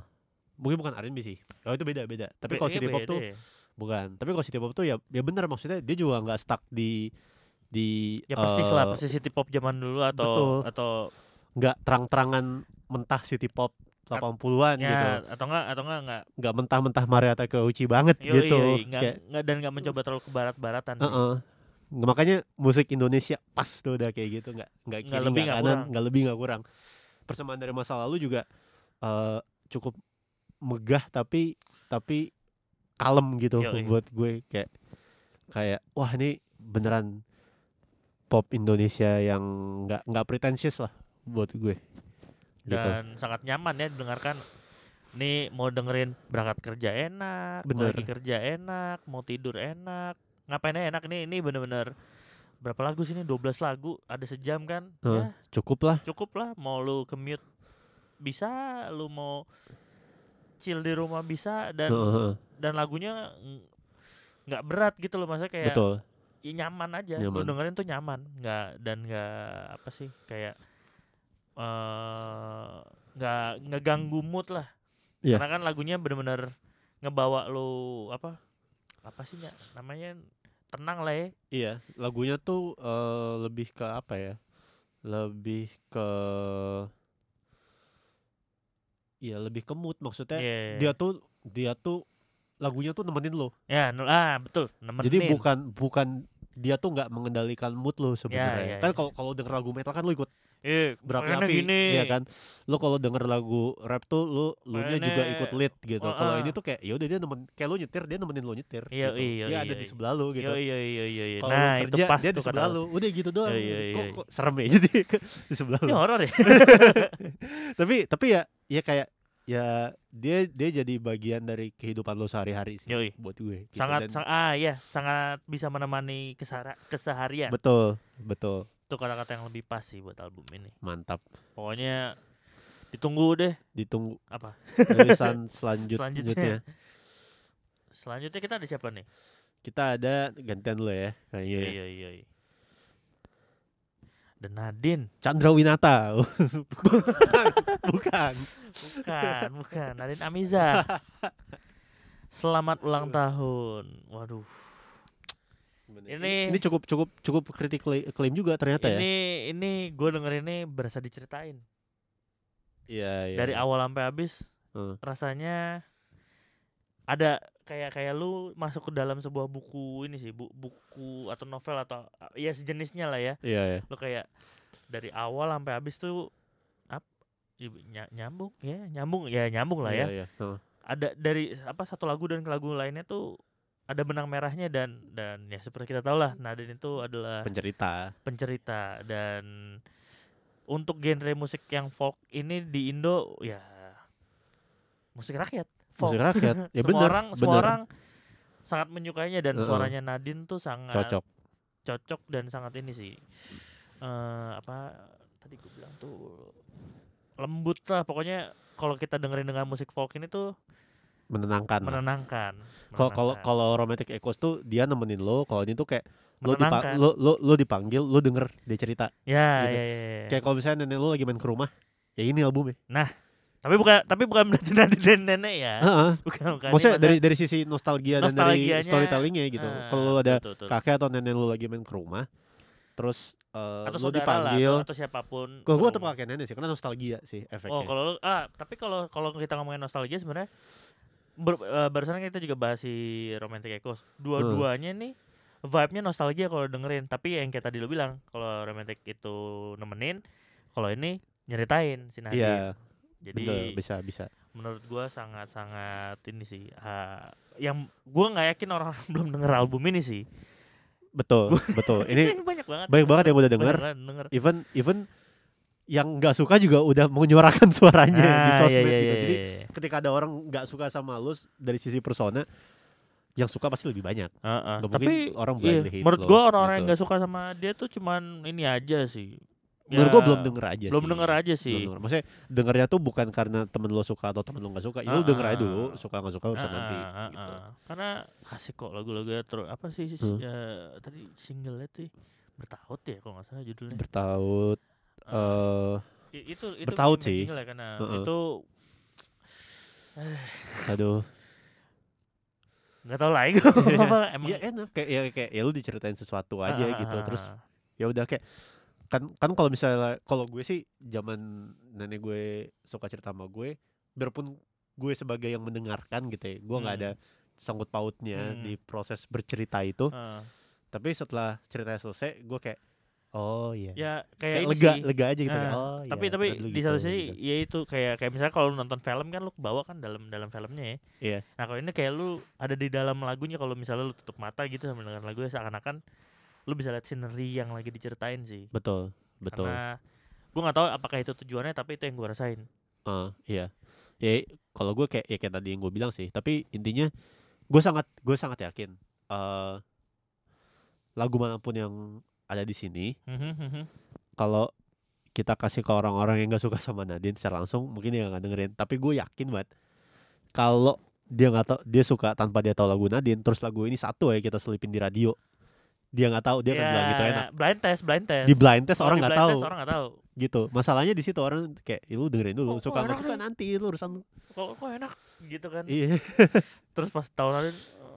mungkin bukan R&B sih oh itu beda beda tapi kalau city pop beda tuh ya. bukan tapi kalau city pop tuh ya ya benar maksudnya dia juga nggak stuck di di Ya persis lah, eh, persis city pop zaman dulu atau betul. atau nggak terang-terangan mentah city pop 80-an ya gitu atau enggak atau enggak enggak nggak mentah-mentah Mariata ke Uchi banget Yoi, gitu yoi, enggak, kayak enggak dan enggak mencoba terlalu ke barat-baratan sih. Heeh. Nggak, makanya musik Indonesia pas tuh udah kayak gitu nggak nggak Nggak kiri lebih, nggak nggak kanan kurang. nggak lebih nggak kurang persembahan dari masa lalu juga eh cukup megah tapi tapi kalem gitu Yoi. buat gue kayak kayak wah ini beneran pop Indonesia yang nggak nggak pretentious lah buat gue. Gitu. Dan sangat nyaman ya didengarkan. Nih mau dengerin berangkat kerja enak, Bener. lagi kerja enak, mau tidur enak, ngapain aja enak? Nih ini bener-bener berapa lagu sih ini? 12 lagu ada sejam kan? Eh, ya. cukup lah. Cukup lah mau lu commute bisa lu mau chill di rumah bisa dan Heeh, dan lagunya ng- nggak berat gitu loh maksudnya kayak betul ya nyaman aja Nyaman. lu dengerin tuh nyaman nggak dan nggak apa sih kayak eh nggak ngeganggu mood lah Iya. karena kan lagunya bener-bener ngebawa lu apa apa sih Nya? namanya tenang lah ya Iya, lagunya tuh eh, lebih ke apa ya? Lebih ke Iya, lebih ke mood maksudnya. Iya. Dia tuh dia tuh lagunya tuh nemenin lo. ya ah betul nemenin Jadi bukan bukan dia tuh nggak mengendalikan mood lo iya, sebenarnya. kan iya. kalau kalau denger lagu metal kan lo ikut eh berapi-api, gini iya kan? Lo kalau denger lagu rap tuh lo lu nya juga ikut lead gitu. Oh, Kalau ah. ini tuh kayak ya udah dia nemen kayak lo nyetir, dia nemenin lo nyetir Iya, gitu. iya, dia iya, ada di iya. sebelah lo gitu. Yo, yo, yo, yo, yo. Kalau nah lu itu kerja, pas dia di sebelah lu. Udah gitu doang. Iya, iya, kok, iya. kok serem ya jadi di sebelah ini lu. horor ya tapi tapi ya ya kayak ya dia dia jadi bagian dari kehidupan lo sehari-hari sih Yoi. buat gue. gitu. sangat Dan- sang- ah ya sangat bisa menemani kesara, keseharian betul betul itu kata-kata yang lebih pas sih buat album ini mantap. pokoknya ditunggu deh Ditunggu apa tulisan selanjut- Selanjutnya. selanjutnya. selanjutnya kita ada siapa nih Kita ada gantian lo ya kayaknya. iya ya. iya iya iya. dan Nadine Chandra Winata. bukan, bukan. bukan bukan Nadine Amiza selamat ulang tahun waduh Ini- ini cukup cukup cukup critical claim juga ternyata ya. ini ini gue denger ini berasa diceritain Iya, iya. dari awal sampai habis Hmm. rasanya ada kayak kayak lu masuk ke dalam sebuah buku ini sih bu, buku atau novel atau ya sejenisnya lah ya Iya, iya. lu kayak dari awal sampai habis tuh nyambung ya nyambung ya nyambung lah ya Iya, iya. Ada dari apa satu lagu dan ke lagu lainnya tuh ada benang merahnya dan dan ya seperti kita tahu lah Nadine itu adalah Pencerita. pencerita dan untuk genre musik yang folk ini di Indo ya musik rakyat folk. Musik rakyat. Ya semua bener, orang semua bener. orang sangat menyukainya dan Heeh. suaranya Nadine tuh sangat Cocok. cocok dan sangat ini sih eh apa tadi gue bilang tuh lembut lah pokoknya kalau kita dengerin dengan musik folk ini tuh Menenangkan. menenangkan Kalau kalau kalau romantic echoes tuh dia nemenin lo, kalau ini tuh kayak lo dipa menenangkan. lo, lo lo dipanggil, lo denger dia cerita. ya, gitu. ya, ya, ya. Kayak kalau misalnya nenek lo lagi main ke rumah, ya ini albumnya. tapi bukan tapi bukan berarti Nadine nenek ya Heeh. bukan bukan Ini Maksudnya dari dari sisi nostalgia dan dari storytellingnya gitu. Ah, Kalau lo ada betul, betul. kakek atau nenek lo lagi main ke rumah, terus atau lo dipanggil. lah atau, atau siapa pun Kalau gue tetap kakek nenek sih, karena nostalgia sih oh efeknya. kalau lu- ah tapi kalau kalau kita ngomongin nostalgia sebenarnya ber, eh, barusan kita juga bahas si Romantic Echoes. Dua-duanya nih vibe-nya nostalgia kalau dengerin. Tapi yang kayak tadi lu bilang kalau Romantic itu nemenin kalau ini nyeritain si Nadine. Iya, jadi betul, bisa bisa. menurut gua sangat-sangat ini sih ah, yang gua nggak yakin orang belum denger album ini sih. Betul, betul. Ini banyak banget. banyak banget yang udah Banyak denger. denger. Even even yang nggak suka juga udah menyuarakan suaranya di Ah, sosmed iya, iya, gitu. iya, Jadi iya. ketika ada orang nggak suka sama lu dari sisi persona, yang suka pasti lebih banyak. Heeh, Nggak tapi orang iya, hate menurut gua orang-orang yang gitu. nggak suka sama dia tuh cuman ini aja sih. Menurut Ya, gua belum denger aja belum sih. denger aja Belum sih. denger. Maksudnya dengernya tuh bukan karena temen lo suka atau temen lo nggak suka. Ya lu denger aja dulu, suka nggak suka urusan Ah, nanti. ah, gitu. ah. Karena asik kok lagu-lagunya terus apa sih Hmm. ya, tadi singlenya tuh bertaut ya kalau nggak salah judulnya. Bertaut I- itu itu bertaut sih. ya karena Heeh. itu aduh. nggak tahu lagi apa emang Ya enak kayak ya kayak ya lu diceritain sesuatu aja Ah, gitu. ah, Terus ah. ya udah kayak kan kan kalau misalnya kalau gue sih zaman nenek gue suka cerita sama gue biarpun gue sebagai yang mendengarkan gitu ya gue nggak Hmm. ada sangkut pautnya Hmm. di proses bercerita itu Ah. tapi setelah ceritanya selesai gue kayak oh iya. Ya kayak, kayak lega sih. lega aja gitu kayak, Ah, oh tapi iya, tapi di gitu, satu sisi gitu. ya itu kayak kayak misalnya kalau nonton film kan lu kebawa kan dalam dalam filmnya ya. Iya. nah kalau ini kayak lu ada di dalam lagunya kalau misalnya lu tutup mata gitu sambil dengar lagunya seakan-akan lu bisa lihat scenery yang lagi diceritain sih. Betul betul. Karena gua nggak tahu apakah itu tujuannya tapi itu yang gua rasain. Ah, iya. Ya kalau gue kayak ya kayak tadi yang gue bilang sih tapi intinya gue sangat gue sangat yakin eh lagu mana pun yang ada di sini Mhm, kalau kita kasih ke orang-orang yang gak suka sama Nadine secara langsung mungkin dia gak dengerin. Tapi gue yakin banget kalau dia nggak tahu dia suka tanpa dia tahu lagu Nadine terus lagu ini satu ya kita selipin di radio. Dia nggak tahu dia akan bilang gitu enak. Blind test blind test. Di blind test Kalau orang di nggak blind tahu test orang nggak tahu gitu. Masalahnya di situ orang kayak "Ih, lu dengerin dulu Kok- suka kok nggak suka nih?" nanti lu urusan lu. Kok kok enak? Gitu kan. Iya. Terus pas tahun lalu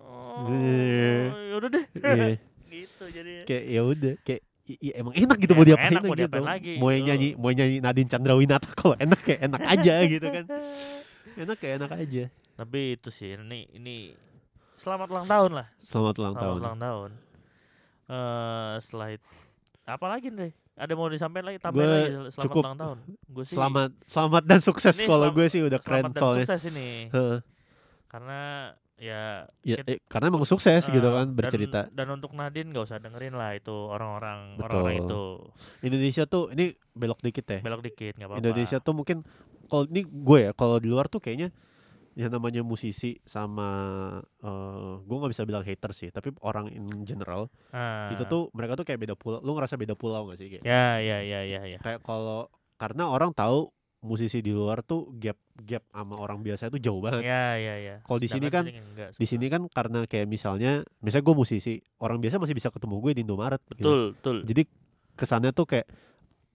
oh, Iya. yaudah deh. Iya gitu jadi kayak ya udah kayak i- i- emang enak gitu Ya, mau diapain enak, mau gitu. lagi, mau gitu. nyanyi mau nyanyi Nadine Chandrawinata kalau enak kayak enak aja gitu kan. Enak kayak enak aja. Tapi itu sih ini ini selamat ulang tahun lah. Selamat ulang selamat tahun. ulang tahun. Eh setelah itu apa lagi nih? Ada mau disampaikan lagi? Gue tambahin lagi sel- selamat cukup ulang tahun. Gue sih selamat selamat dan sukses kalau gue sih udah keren selamat dan soalnya. sukses ini. Karena ya ya, kita- eh, karena emang sukses gitu eh, kan dan- bercerita. dan, untuk Nadine gak usah dengerin lah itu orang-orang orang-orang itu. Indonesia tuh ini belok dikit ya? Belok dikit nggak apa-apa. Indonesia tuh mungkin kalau ini gue ya kalau di luar tuh kayaknya yang namanya musisi sama eh gue nggak bisa bilang hater sih tapi orang in general Ah. itu tuh mereka tuh kayak beda pulau lu ngerasa beda pulau gak sih kayak? Ya ya ya ya ya. Kayak kalau karena orang tahu musisi di luar tuh gap gap sama orang biasa itu jauh banget. Ya ya ya Kalau di sini kan- di sini kan karena kayak misalnya misalnya gue musisi orang biasa masih bisa ketemu gue di Indomaret gitu. betul betul. Jadi kesannya tuh kayak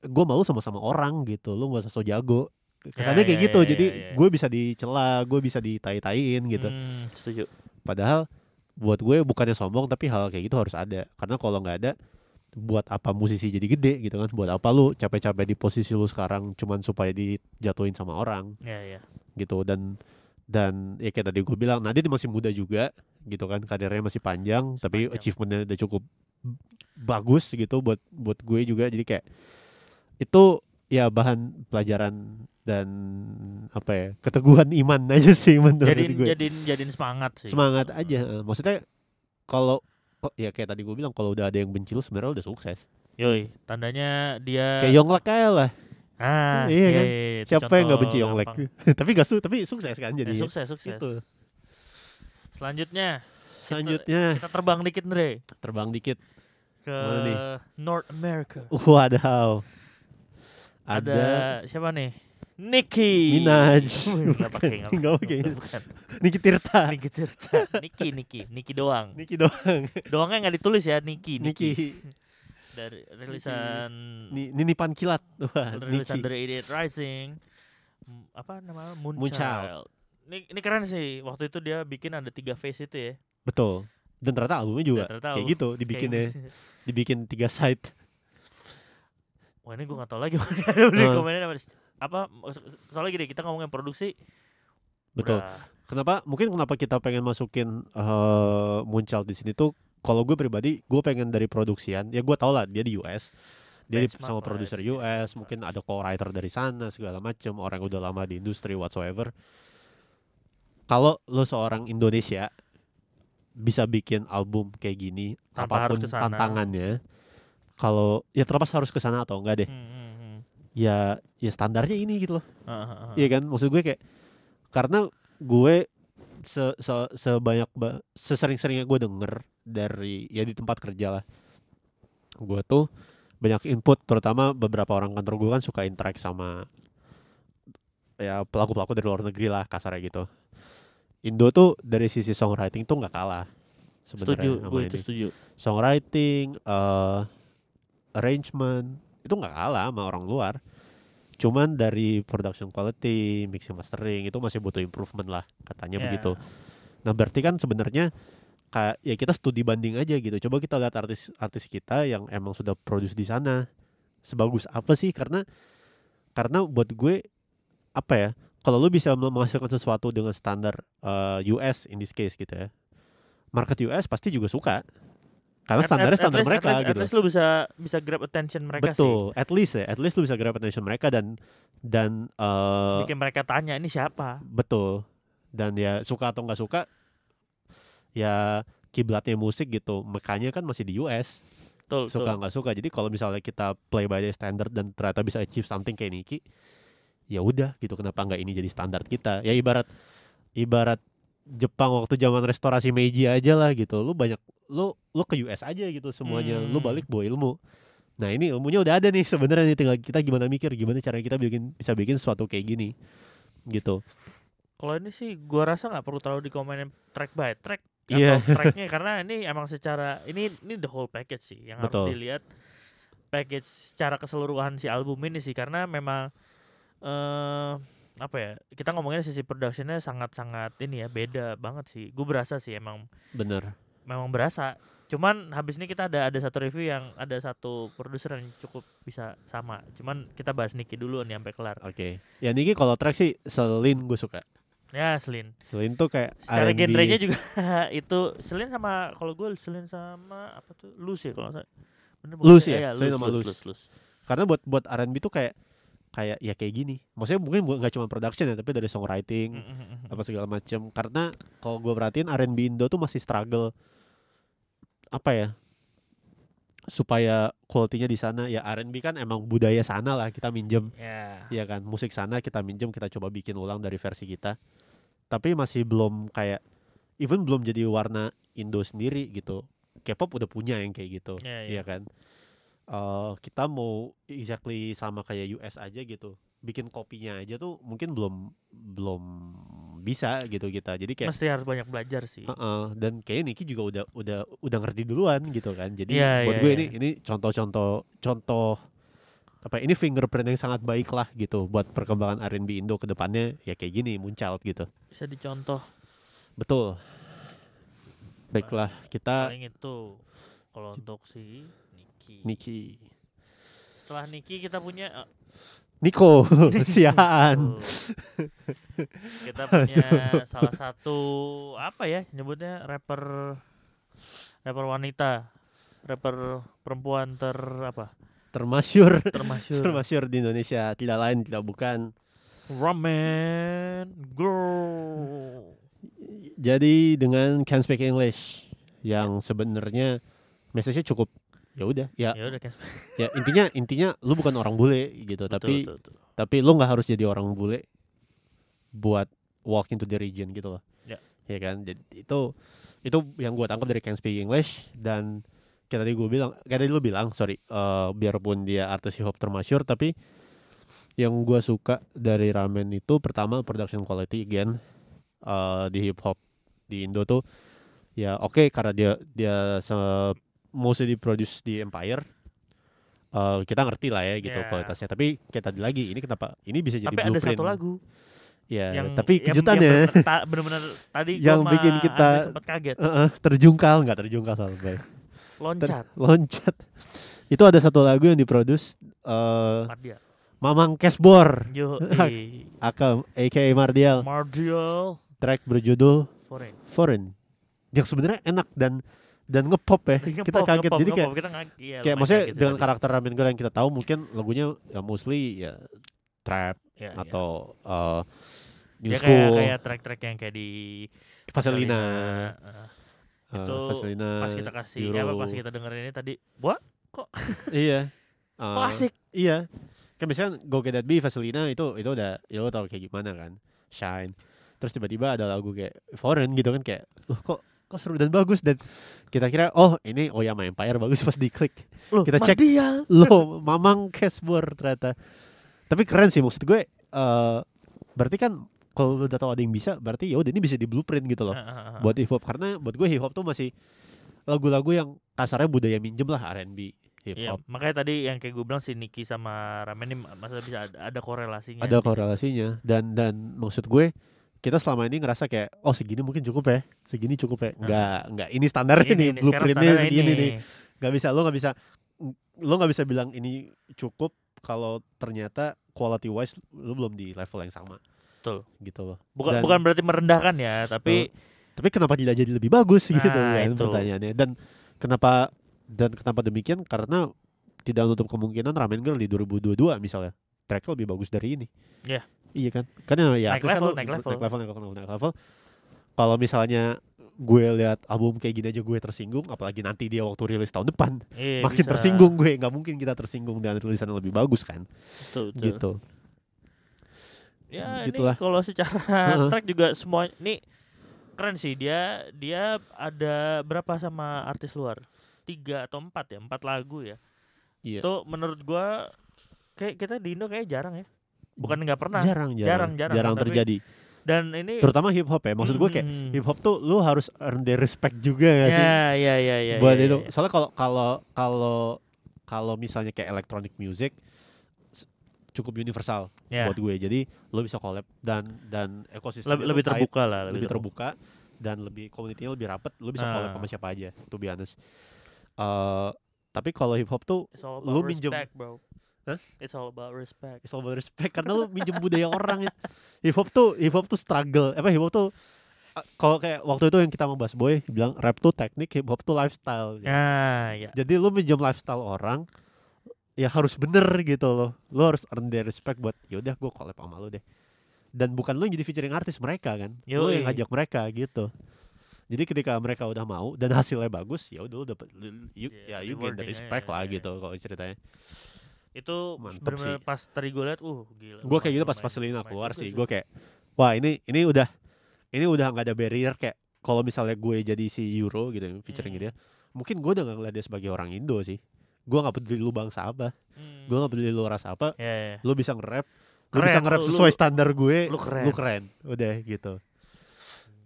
gue malu sama-sama orang gitu lu gak usah so jago. Kesannya Ya, kayak ya, gitu ya, jadi ya, ya. gue bisa dicela gue bisa ditai-taiin gitu. Hmm, setuju. Padahal buat gue bukannya sombong tapi hal kayak gitu harus ada. Karena kalau nggak ada buat apa musisi jadi gede gitu kan? Buat apa lu capek-capek di posisi lu sekarang cuman supaya dijatuhin sama orang? Ya ya gitu dan dan ya kayak tadi gue bilang Nadine masih muda juga gitu kan? Karirnya masih panjang tapi panjang. achievementnya udah cukup bagus gitu buat buat gue juga. Jadi kayak itu ya bahan pelajaran dan apa ya keteguhan iman aja sih menurut jadiin gue. jadiin jadiin semangat sih. Semangat aja maksudnya kalau kok- ya kayak tadi gue bilang kalau udah ada yang benci lu sebenarnya udah sukses. Yoi tandanya dia kayak Yonglek kayak lah. Ah Iya kan? itu siapa yang nggak benci Yonglek? tapi gak su tapi sukses kan jadi. Sukses sukses. Gitu. selanjutnya. Selanjutnya. Kita terbang dikit Andre. Terbang dikit. Ke? North America. Wadaw. ada, Ada siapa nih Nicki Minaj. Nggak pakai nggak pakai. Niki Tirta. Nicki Tirta Nicki Nicki Nicki doang Niki doang. doangnya nggak ditulis ya Nicki Niki. dari rilisan Ni- Ninipan kilat. Wah, rilisan Niki. dari Idiot Rising apa namanya Moonchild. Moonchild. Ini, ini keren sih waktu itu dia bikin ada tiga face itu ya Betul. Dan ternyata albumnya juga Dan ternyata kayak album- gitu dibikinnya, Kayak gitu. dibikin tiga side. Wah ini gue gak tau lagi Udah Heeh. komennya apa, Soalnya gini kita ngomongin produksi Betul. udah Kenapa? Mungkin kenapa kita pengen masukin eh Moonchild di sini tuh kalau gue pribadi gue pengen dari produksian ya gue tau lah dia di US dia di, Benchmark sama produser dia. US mungkin ada co-writer dari sana segala macem orang yang udah lama di industri whatsoever kalau lo seorang Indonesia bisa bikin album kayak gini Tanpa harus apa pun ke sana. tantangannya kalau ya terlepas harus ke sana atau enggak deh hmm, hmm. Ya ya standarnya ini gitu loh. Heeh. Iya kan? Maksud gue kayak karena gue se, se sebanyak ba- sesering-seringnya gue denger dari ya di tempat kerja lah gue tuh banyak input terutama beberapa orang kantor gue kan suka interact sama ya pelaku-pelaku dari luar negeri lah kasarnya gitu. Indo tuh dari sisi songwriting tuh nggak kalah Setuju sebenarnya sama Gue itu setuju. Songwriting, eh arrangement itu nggak kalah sama orang luar. Cuman dari production quality, mixing mastering itu masih butuh improvement lah katanya Ya. begitu. Nah berarti kan sebenarnya kayak ya kita studi banding aja gitu. Coba kita lihat artis-artis kita yang emang sudah produce di sana sebagus apa sih? Karena karena buat gue apa ya? Kalau lu bisa menghasilkan sesuatu dengan standar eh, US in this case gitu ya, market US pasti juga suka. Karena At- standarnya at- at standar least- mereka at least, gitu. At least lu bisa bisa grab attention mereka sih Betul, at least ya, at least lu bisa grab attention mereka dan dan eh Bikin mereka tanya ini siapa betul. Dan ya suka atau nggak suka ya kiblatnya musik gitu. Makanya kan masih di US. Betul, Suka nggak suka. Jadi kalau misalnya kita play by the standard dan ternyata bisa achieve something kayak Niki, ya udah gitu kenapa nggak ini jadi standar kita? Ya ibarat ibarat Jepang waktu zaman restorasi Meiji aja lah gitu. Lu banyak lu lu ke US aja gitu semuanya. Lu Hmm. balik bawa ilmu. Nah, ini ilmunya udah ada nih sebenarnya nih tinggal kita gimana mikir gimana caranya kita bikin bisa bikin sesuatu kayak gini. Gitu. Kalau ini sih gua rasa nggak perlu terlalu dikomenin track by track atau tracknya karena ini emang secara ini ini the whole package sih yang Betul. harus dilihat package secara keseluruhan si album ini sih karena memang eh apa ya kita ngomongin sisi productionnya sangat-sangat ini ya beda banget sih gue berasa sih emang Bener. memang berasa cuman habis ini kita ada ada satu review yang ada satu produser yang cukup bisa sama cuman kita bahas Niki dulu nih sampai kelar Oke. Ya Niki kalau track sih Selin gue suka. ya Selin Selin tuh kayak secara genrenya juga itu Selin sama kalau gue Selin sama apa tuh Lus ya kalau salah Bener Lus sih? ya? Iya, Selin sama Lus. Lus, Lus. Karena buat buat R&B tuh kayak kayak ya kayak gini. Maksudnya mungkin bu- nggak cuma production ya, tapi dari songwriting apa segala macem. Karena kalau gue perhatiin R&B Indo tuh masih struggle apa ya supaya quality-nya di sana ya R&B kan emang budaya sana lah kita minjem ya Iya kan, musik sana kita minjem, kita coba bikin ulang dari versi kita. Tapi masih belum kayak even belum jadi warna Indo sendiri gitu. K-pop udah punya yang kayak gitu. Iya, iya. Iya kan? Eh, kita mau exactly sama kayak US aja gitu. Bikin kopinya aja tuh mungkin belum belum bisa gitu kita. Jadi kayak mesti harus banyak belajar sih Heeh, dan kayak Niki juga udah udah udah ngerti duluan gitu kan. Jadi Iya, buat iya, gue iya. ini ini contoh-contoh contoh apa ya, ini fingerprint yang sangat baik lah gitu buat perkembangan R&B Indo ke depannya ya kayak gini muncul gitu. bisa dicontoh Betul. Baiklah, kita paling itu kalau untuk si Niki. Niki. Setelah Niki kita punya eh, Niko Siaan. tuh. kita punya salah satu apa ya nyebutnya rapper rapper wanita. Rapper perempuan ter apa? Termasyur. Termasyur. Termasyur di Indonesia. Tidak lain tidak bukan. Ramen girl. Jadi dengan Can Speak English yang sebenarnya message-nya cukup ya udah ya ya udah ya intinya intinya lu bukan orang bule gitu tapi betul, betul. tapi lu nggak harus jadi orang bule buat walk into the region gitu loh Ya. ya kan jadi itu itu yang gua tangkap dari Can Speak English dan kayak tadi gue bilang kayak tadi lu bilang sorry eh, biarpun dia artis hip hop termasyur tapi yang gua suka dari ramen itu pertama production quality again eh, di hip hop di Indo tuh ya oke karena dia dia se- mostly diproduce di Empire. Eh, kita ngerti lah ya gitu Ya. kualitasnya. Tapi kayak tadi lagi ini kenapa ini bisa jadi tapi ada blueprint. satu lagu ya yang tapi kejutannya yang bener-bener ta- bener-bener tadi Yang bikin kita- kaget. Eh, eh, terjungkal nggak terjungkal sampai loncat. Loncat. Itu ada satu lagu yang diproduce eh Mardial. Mamang Kesbor. Yo aka aka Mardial. Mardial. Track berjudul foreign. Foreign. Yang sebenarnya enak dan dan ngepop ya. Kita kaget. jadi kayak kita iya, kayak maksudnya kaget dengan karakter Ramen Girl yang kita tahu mungkin lagunya ya mostly ya trap Ya, ya. atau eh, new ya school. kayak kayak track-track yang kayak di Vaselina, eh, itu Vaselina, pas kita kasih Euro. ya apa pas kita dengerin ini tadi wah iya. Eh, klasik iya. Kan biasanya Go Get That Be Vaselina itu itu udah ya lo tau kayak gimana kan Shine. Terus tiba-tiba ada lagu kayak Foreign gitu kan kayak loh kok kok seru dan bagus dan kita kira oh ini Oyama Empire bagus pas diklik Loh, Kita cek. Mardial. lo Mamang Casbor ternyata tapi keren sih maksud gue eh berarti kan kalau lu udah tahu ada yang bisa berarti ya udah ini bisa di blueprint gitu loh buat hip hop karena buat gue hip hop tuh masih lagu-lagu yang kasarnya budaya minjem lah R&B hip Iya, hop makanya tadi yang kayak gue bilang si Niki sama Ramen ini masa bisa ada, ada korelasinya. ada di- korelasinya dan dan maksud gue kita selama ini ngerasa kayak oh segini mungkin cukup ya segini cukup ya. Nggak nggak ini standarnya Ini, nih blueprintnya segini standarnya nih. Ini. nggak bisa lo nggak bisa lo nggak bisa bilang ini cukup kalau ternyata quality wise lo belum di level yang sama. Betul. gitu loh. Bukan Dan- bukan berarti merendahkan ya, tapi tapi kenapa tidak jadi lebih bagus gitu Nah, kan itu. pertanyaannya. Dan kenapa dan kenapa demikian? Karena tidak menutup kemungkinan Ramen Girl di 2022 misalnya tracknya lebih bagus dari ini. Iya. Iya kan? Karena ya Naik kan level, lo- naik level. naik level. naik level naik level. Kalau misalnya gue lihat album kayak gini aja gue tersinggung apalagi nanti dia waktu rilis tahun depan iya, makin bisa. tersinggung gue. Nggak mungkin kita tersinggung dengan rilisan yang lebih bagus kan? Betul, betul. gitu. Ya Gitulah. ini kalau secara Heeh. track juga semua ini keren sih. Dia dia ada berapa sama artis luar? Tiga atau empat ya? Empat lagu ya? Iya. Itu menurut gua kayak kita di Indo kayak jarang ya bukan nggak pernah jarang jarang jarang, jarang, jarang tapi- terjadi Dan ini terutama hip hop ya maksud gue kayak Hmm. hip hop tuh lu harus earn their respect juga gak sih Ya, ya, ya, ya. buat ya, itu ya. soalnya kalau kalau kalau kalau misalnya kayak electronic music cukup universal Ya. buat gue jadi lo bisa collab dan dan ekosistemnya Lebih, lebih terbuka lah, lebih terbuka dan lebih community-nya lebih rapet lo bisa collab Ah. sama siapa aja to be honest Eh, tapi kalau hip hop tuh Lu minjem- respect, bro. Hah? It's all about respect. it's all about respect. Karena lo minjem budaya orang ya. hip hop tuh hip hop tuh struggle. Apa hip hop tuh uh, kalau kayak waktu itu yang kita mau bahas boy bilang rap tuh teknik hip hop tuh lifestyle. Ya, ya. jadi lu minjem lifestyle orang ya harus bener gitu loh. Lu harus earn their respect buat yaudah gue collab sama lu deh. Dan bukan lu yang jadi featuring artis mereka kan. Lu yang ngajak mereka gitu. Jadi ketika mereka udah mau dan hasilnya bagus ya udah lu dapet lu- you, Yeah, ya you gain the respect ya, lah ya, gitu kalau ceritanya Itu Mantep sih. pas tadi gue liat, uh gila. gue kayak gitu pas Vaselina keluar sih gue kayak wah ini ini udah ini udah nggak ada barrier kayak kalau misalnya gue jadi si Euro gitu featuring Hmm. dia mungkin gue udah gak ngeliat dia sebagai orang Indo sih gue nggak peduli lu bangsa apa Hmm. gue gak peduli lu ras apa Ya, ya. lu bisa nge-rap lu Keren, bisa nge-rap sesuai lu- standar gue lu keren. lu keren udah gitu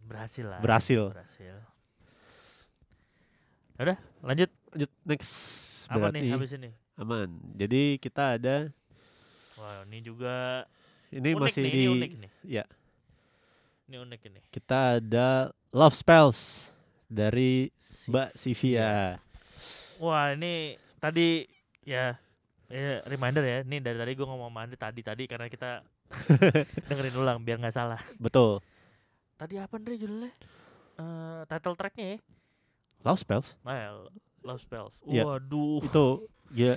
Berhasil lah. Berhasil. Berhasil. Udah, lanjut. lanjut next Apa berarti nih habis ini? aman jadi kita ada Wah, ini juga ini unik masih nih, di ini unik nih. ya. Ini unik ini. kita ada Love Spells dari Si- Mbak Sivia Wah, ini tadi ya ya reminder ya. Ini dari tadi gue ngomong sama tadi tadi karena kita dengerin ulang biar nggak salah. betul Tadi apa Andre judulnya? Eh title tracknya ya? Love Spells Nah, Love Spells. Iya. Waduh, itu ya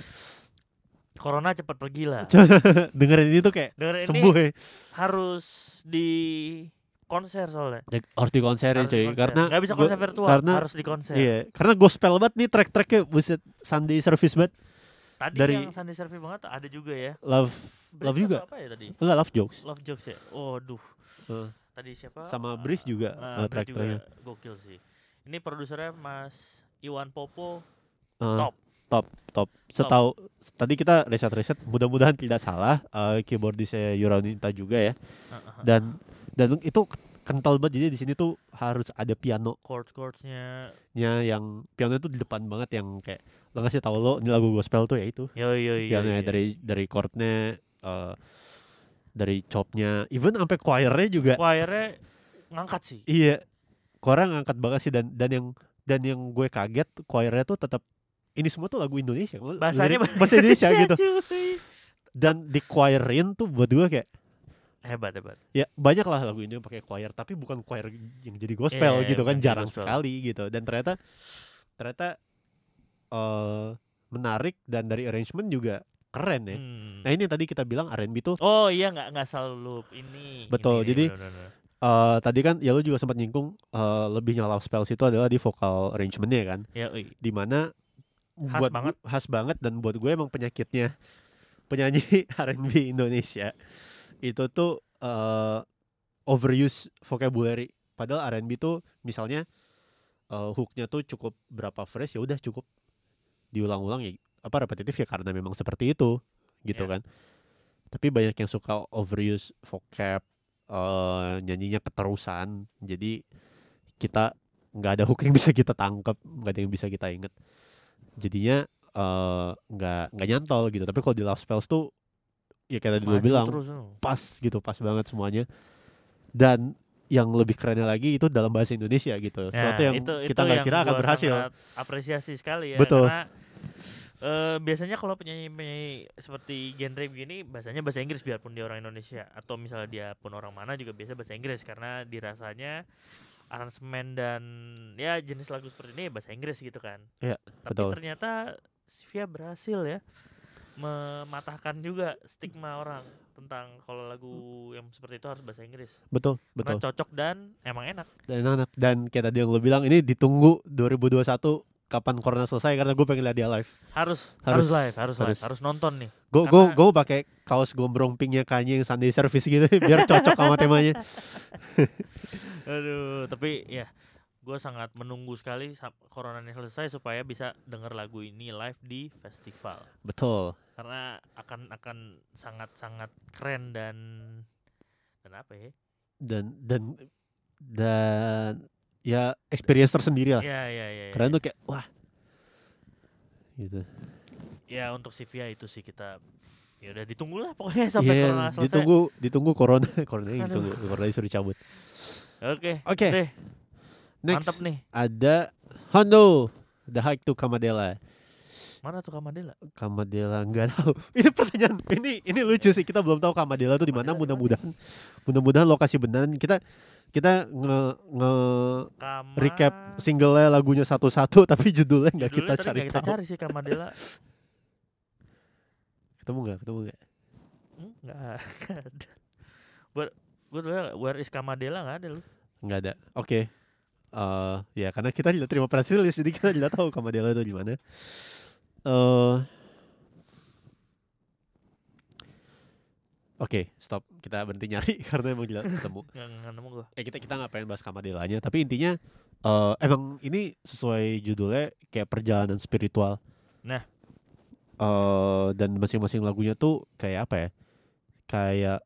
Corona cepat pergi lah. dengerin ini tuh kayak Dengerin ini sembuh ya harus di konser soalnya. Ya, harus di konserin Harus cuy konser. karena nggak bisa gua- konser virtual, karena harus di konser. iya karena gospel banget nih track-tracknya buset Sunday service banget Tadi dari- yang Sunday Service banget ada juga ya. love love Breeze juga Apa ya tadi? enggak love jokes Love Jokes ya. Oh, aduh. Heeh. Tadi siapa? Sama Breeze juga, Breeze juga track-tracknya. gokil sih. Ini produsernya Mas Iwan Popo. Eh, Top. top top. Setahu tadi kita riset riset mudah-mudahan tidak salah eh, keyboardisnya Yuronita juga ya. Dan dan itu kental banget jadi di sini tuh harus ada piano. Chord chordsnya. Nya yang piano itu di depan banget yang kayak lo ngasih tahu lo ini lagu gospel tuh ya itu. Yo yo yo, piano yo. dari dari chordnya eh, dari chopnya even sampai choirnya juga. Choirnya ngangkat sih. Iya choirnya ngangkat banget sih dan dan yang dan yang gue kaget choirnya tuh tetap ini semua tuh lagu Indonesia bahasanya bahasa Indonesia gitu dan di choirin tuh buat gue kayak hebat hebat ya banyak lah lagu Indo yang pakai choir tapi bukan choir yang jadi gospel Iya, iya, gitu kan jarang gospel. sekali gitu dan ternyata ternyata eh menarik dan dari arrangement juga keren ya Hmm. nah ini yang tadi kita bilang R&B tuh oh iya nggak nggak selalu ini Betul, ini, jadi bener-bener. Eh tadi kan ya lu juga sempat nyingkung eh lebihnya Love Spells itu adalah di vokal arrangementnya kan? Ya di mana Khas buat banget. gu- khas banget dan buat gue emang penyakitnya penyanyi R&B Indonesia. Itu tuh eh overuse vocabulary. Padahal R&B tuh misalnya eh, hooknya tuh cukup berapa phrase ya udah cukup diulang-ulang ya apa repetitif ya karena memang seperti itu gitu Iya. kan. Tapi banyak yang suka overuse vocab eh nyanyinya keterusan. Jadi kita nggak ada hook yang bisa kita tangkap nggak ada yang bisa kita inget. Jadinya eh, nggak nggak nyantol gitu. Tapi kalau di Love Spells tuh ya kayak tadi lu Maju bilang terus lu. pas gitu pas banget semuanya. Dan yang lebih kerennya lagi itu dalam bahasa Indonesia gitu. Sesuatu yang kita nggak kira akan berhasil. apresiasi sekali ya Betul. karena eh, biasanya kalau penyanyi-penyanyi seperti genre begini bahasanya bahasa Inggris biarpun dia orang Indonesia atau misalnya dia pun orang mana juga biasa bahasa Inggris karena dirasanya aransemen dan ya jenis lagu seperti ini bahasa Inggris gitu kan. Iya, Tapi betul. ternyata Sivia berhasil ya mematahkan juga stigma orang tentang kalau lagu yang seperti itu harus bahasa Inggris. betul Karena betul cocok dan emang enak. dan enak dan kayak tadi yang lo bilang ini ditunggu 2021 kapan corona selesai karena gue pengen lihat dia live Harus harus, Harus, live, harus, live, harus. harus nonton nih. gue gue Karena- gue pakai kaos gombrong pinknya Kanye yang Sunday Service gitu biar cocok sama temanya Aduh, tapi ya gue sangat menunggu sekali corona ini selesai supaya bisa denger lagu ini live di festival. betul Karena akan akan sangat sangat keren dan dan apa ya? dan dan dan ya experience tersendiri lah. Iya iya iya. Keren iya. tuh kayak wah gitu. Ya untuk Sivia itu sih kita ya udah ditunggu lah pokoknya sampai Iya, corona selesai. ditunggu ditunggu corona corona Aduh. ditunggu corona disuruh cabut. Oke. Oke. deh, Next Mantap nih. ada Hondo The Hike to Kamadela. Mana tuh Kamadela? Kamadela nggak tahu. Ini pertanyaan ini ini lucu sih. Kita belum tahu Kamadela tuh di mana. Kamadela di mana? Mudah-mudahan mudah-mudahan lokasi beneran kita kita nge, nge Kama recap singlenya lagunya satu-satu tapi judulnya nggak kita cari nggak kita tahu. cari sih Kamadela. Ketemu nggak? Ketemu nggak? Nggak ada. Buat gue tuh where is Kamadela nggak ada lu. Nggak ada. Oke. Eh ya karena kita tidak terima press release jadi kita tidak tahu Kamadela itu di mana. Eh Oke, stop. Kita berhenti nyari karena emang tidak ketemu. Nggak nggak nemu gue. eh kita kita nggak pengen bahas Kamadelanya tapi intinya eh emang ini sesuai judulnya kayak perjalanan spiritual Nah. eh dan masing-masing lagunya tuh kayak apa ya kayak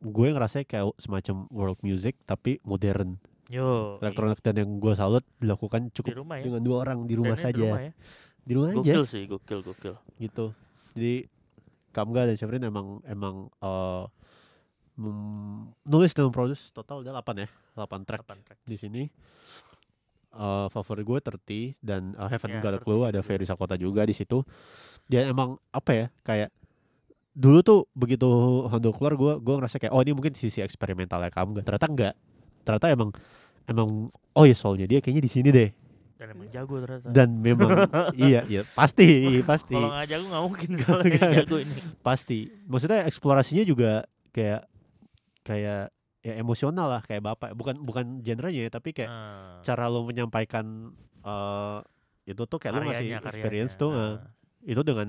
gue ngerasa kayak semacam world music tapi modern Yo. elektronik dan yang gue salut dilakukan di cukup rumah ya. dengan dua orang di rumah ini saja Di rumah ya. di rumah aja Gokil sih, gokil gokil. gitu jadi Kamga dan Syafrin emang emang eh mem- nulis dan produce total udah 8 ya 8 track Kapan track? di sini. Eh favorit gue 30 dan uh, Haven't Ya, Got a 30 Clue ada juga. Ferry Sakota juga di situ. Dia emang apa ya kayak dulu tuh begitu Hondo keluar gue gue ngerasa kayak oh ini mungkin sisi eksperimentalnya kamu nggak ternyata enggak. Ternyata emang emang oh ya soalnya dia kayaknya di sini deh Dan emang jago ternyata. dan memang iya iya pasti pasti Kalau nggak jago nggak mungkin kalau Nggak. jago ini. pasti maksudnya eksplorasinya juga kayak kayak ya emosional lah kayak bapak bukan bukan genrenya ya tapi kayak Ah. cara lo menyampaikan eh itu tuh kayak lo ngasih Karyanya, experience karyanya. tuh eh, Ah. itu dengan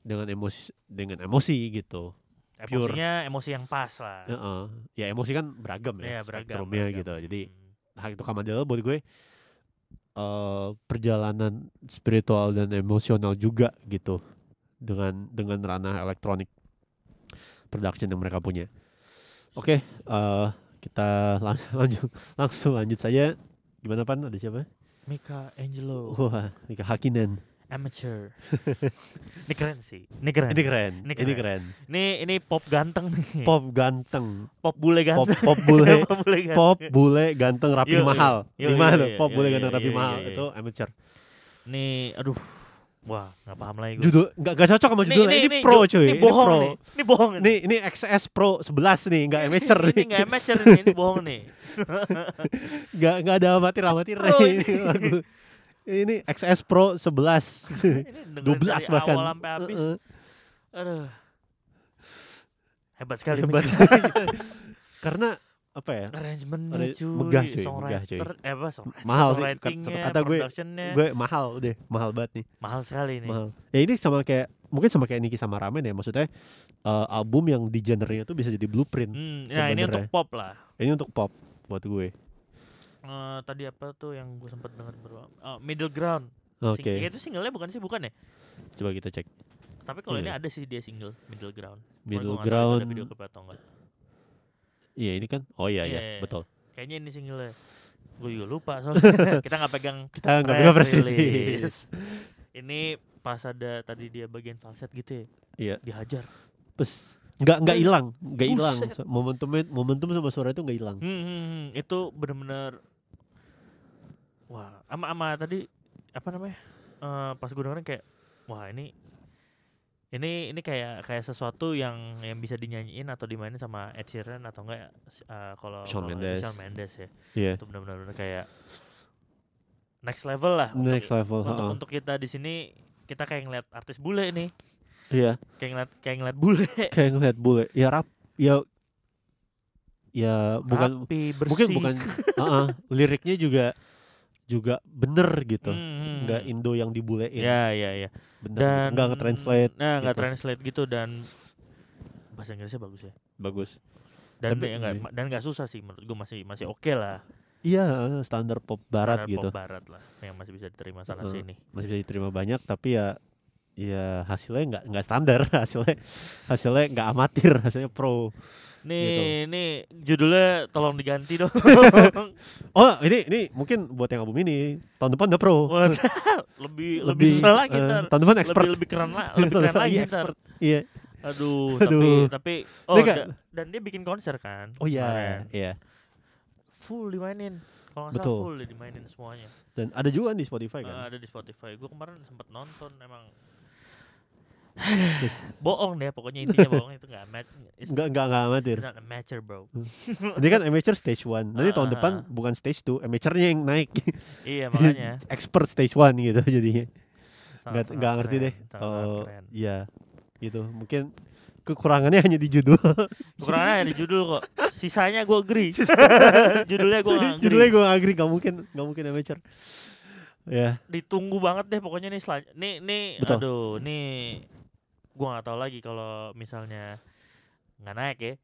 dengan emosi dengan emosi gitu pure. Emosinya emosi yang pas lah. Heeh. ya emosi kan beragam Iya, ya beragam, spektrumnya beragam. gitu jadi Hmm. hak itu Kamadela buat gue eh perjalanan spiritual dan emosional juga gitu dengan dengan ranah elektronik production yang mereka punya. Oke, eh kita lang- lanjut langsung lanjut saja. Gimana pan? Ada siapa? Mika Angelo, Wah, Mika Hakinen. Amateur. ini keren sih. Ini keren. Ini keren. Ini Ini keren. keren. Ini ini pop ganteng nih. Pop ganteng. Pop bule Pop ganteng. pop bule. pop bule ganteng. Pop bule ganteng rapi Yo, mahal. Yo, Di mana yo, yo, Pop yo, bule yo, ganteng yo, rapi yo, mahal yo, yo. itu amateur. Nih, aduh. Wah, nggak paham lagi gue. Judul nggak nggak cocok sama judulnya. Ini, pro ju- cuy. Ini bohong pro. nih. Ini bohong nih. Ini ini XS Pro 11 nih, enggak amateur ini nih. nggak amateur nih, ini bohong nih. Enggak enggak ada amatir-amatir Pro ini lagu. Ini XS Pro 11. Ini 12 dengerin dari bahkan. Awal sampai habis. Heeh. Aduh. Hebat sekali Hebat. Karena apa ya? Arrangementnya Arra- cuy, megah, cuy, megah, cuy. eh apa songwriter, Mahal sih, kata- kata gue- productionnya, Gue mahal deh, mahal banget nih. mahal sekali nih. Mahal. Ya ini sama kayak mungkin sama kayak Niki sama Ramen ya, maksudnya eh, album yang di genrenya tuh bisa jadi blueprint. Hmm, nah ini untuk pop lah. Ini untuk pop buat gue. Eh, tadi apa tuh yang gue sempat dengar berdua? Oh, middle ground. Oke, Sing- ya, itu singlenya bukan sih, bukan ya? coba kita cek. Tapi kalau ini Iya. ada sih dia single middle ground. Middle itu Ground. Ada video klip atau enggak. Iya, ini kan. Oh iya Iya, iya, iya. betul. Kayaknya ini singlenya. Gue juga lupa soalnya kita nggak pegang Kita nggak bisa press release. Ini pas ada tadi dia bagian falset gitu ya. Iya. Dihajar. Terus nggak nggak hilang, nggak hilang. buset. Momentumnya momentum sama suara itu nggak hilang. Hmm, hmm, hmm, itu bener-bener wah ama ama tadi apa namanya Eh pas gue dengerin kayak wah ini ini ini kayak kayak sesuatu yang yang bisa dinyanyiin atau dimainin sama Ed Sheeran atau enggak eh, kalau Shawn kalau Mendes. Shawn Mendes ya Iya. itu benar-benar kayak next level lah untuk- Next level. untuk heeh. untuk kita di sini kita kayak ngeliat artis bule nih Iya. kayak ngeliat kayak ngeliat bule Kayak ngeliat bule. Ya rap. Ya. Ya bukan. rapi bersih Mungkin bukan. heeh, liriknya juga juga bener gitu. Hmm, hmm, Nggak hmm. Indo yang dibulein. ya ya ya Bener. dan nggak nge-translate. nah nggak gitu. translate gitu dan bahasa Inggrisnya bagus ya Bagus. dan Tapi- ya nggak dan nggak susah sih menurut gue masih masih oke lah Iya, standar pop barat Standar gitu. pop barat lah yang masih bisa diterima sana Heeh. sini Masih bisa diterima banyak tapi ya ya hasilnya nggak nggak standar hasilnya hasilnya nggak amatir hasilnya pro Nih, nih judulnya tolong diganti dong. Oh ini ini mungkin buat yang album ini tahun depan udah pro. Lebih lebih susah lagi ntar. tahun depan expert. Lebih lebih keren lah, lebih keren lagi expert. Iya. Aduh, Aduh. tapi tapi oh Dia da- dan dia bikin konser kan. Oh iya, kemarin. iya. Full dimainin. Kalau nggak Betul. salah full dimainin semuanya. Dan ada juga di Spotify Eh, kan. ada di Spotify. Gue kemarin sempat nonton emang bohong deh pokoknya intinya bohong itu nggak match it's Enggak enggak enggak amatir. not a matcher bro Ini kan amateur stage 1. Nanti tahun Ah, depan ah, bukan stage 2, amateurnya yang naik. iya makanya Expert stage 1 gitu jadinya. Enggak Sangat-sangat enggak ngerti deh. Oh, iya. Gitu. Mungkin kekurangannya hanya di judul. kekurangannya ada judul kok sisanya gue agree judulnya gue nggak agree Judulnya gue agree gak mungkin gak mungkin amateur. Ya, ditunggu banget deh pokoknya nih selan nih nih Betul. aduh nih gue nggak tahu lagi kalau misalnya nggak naik ya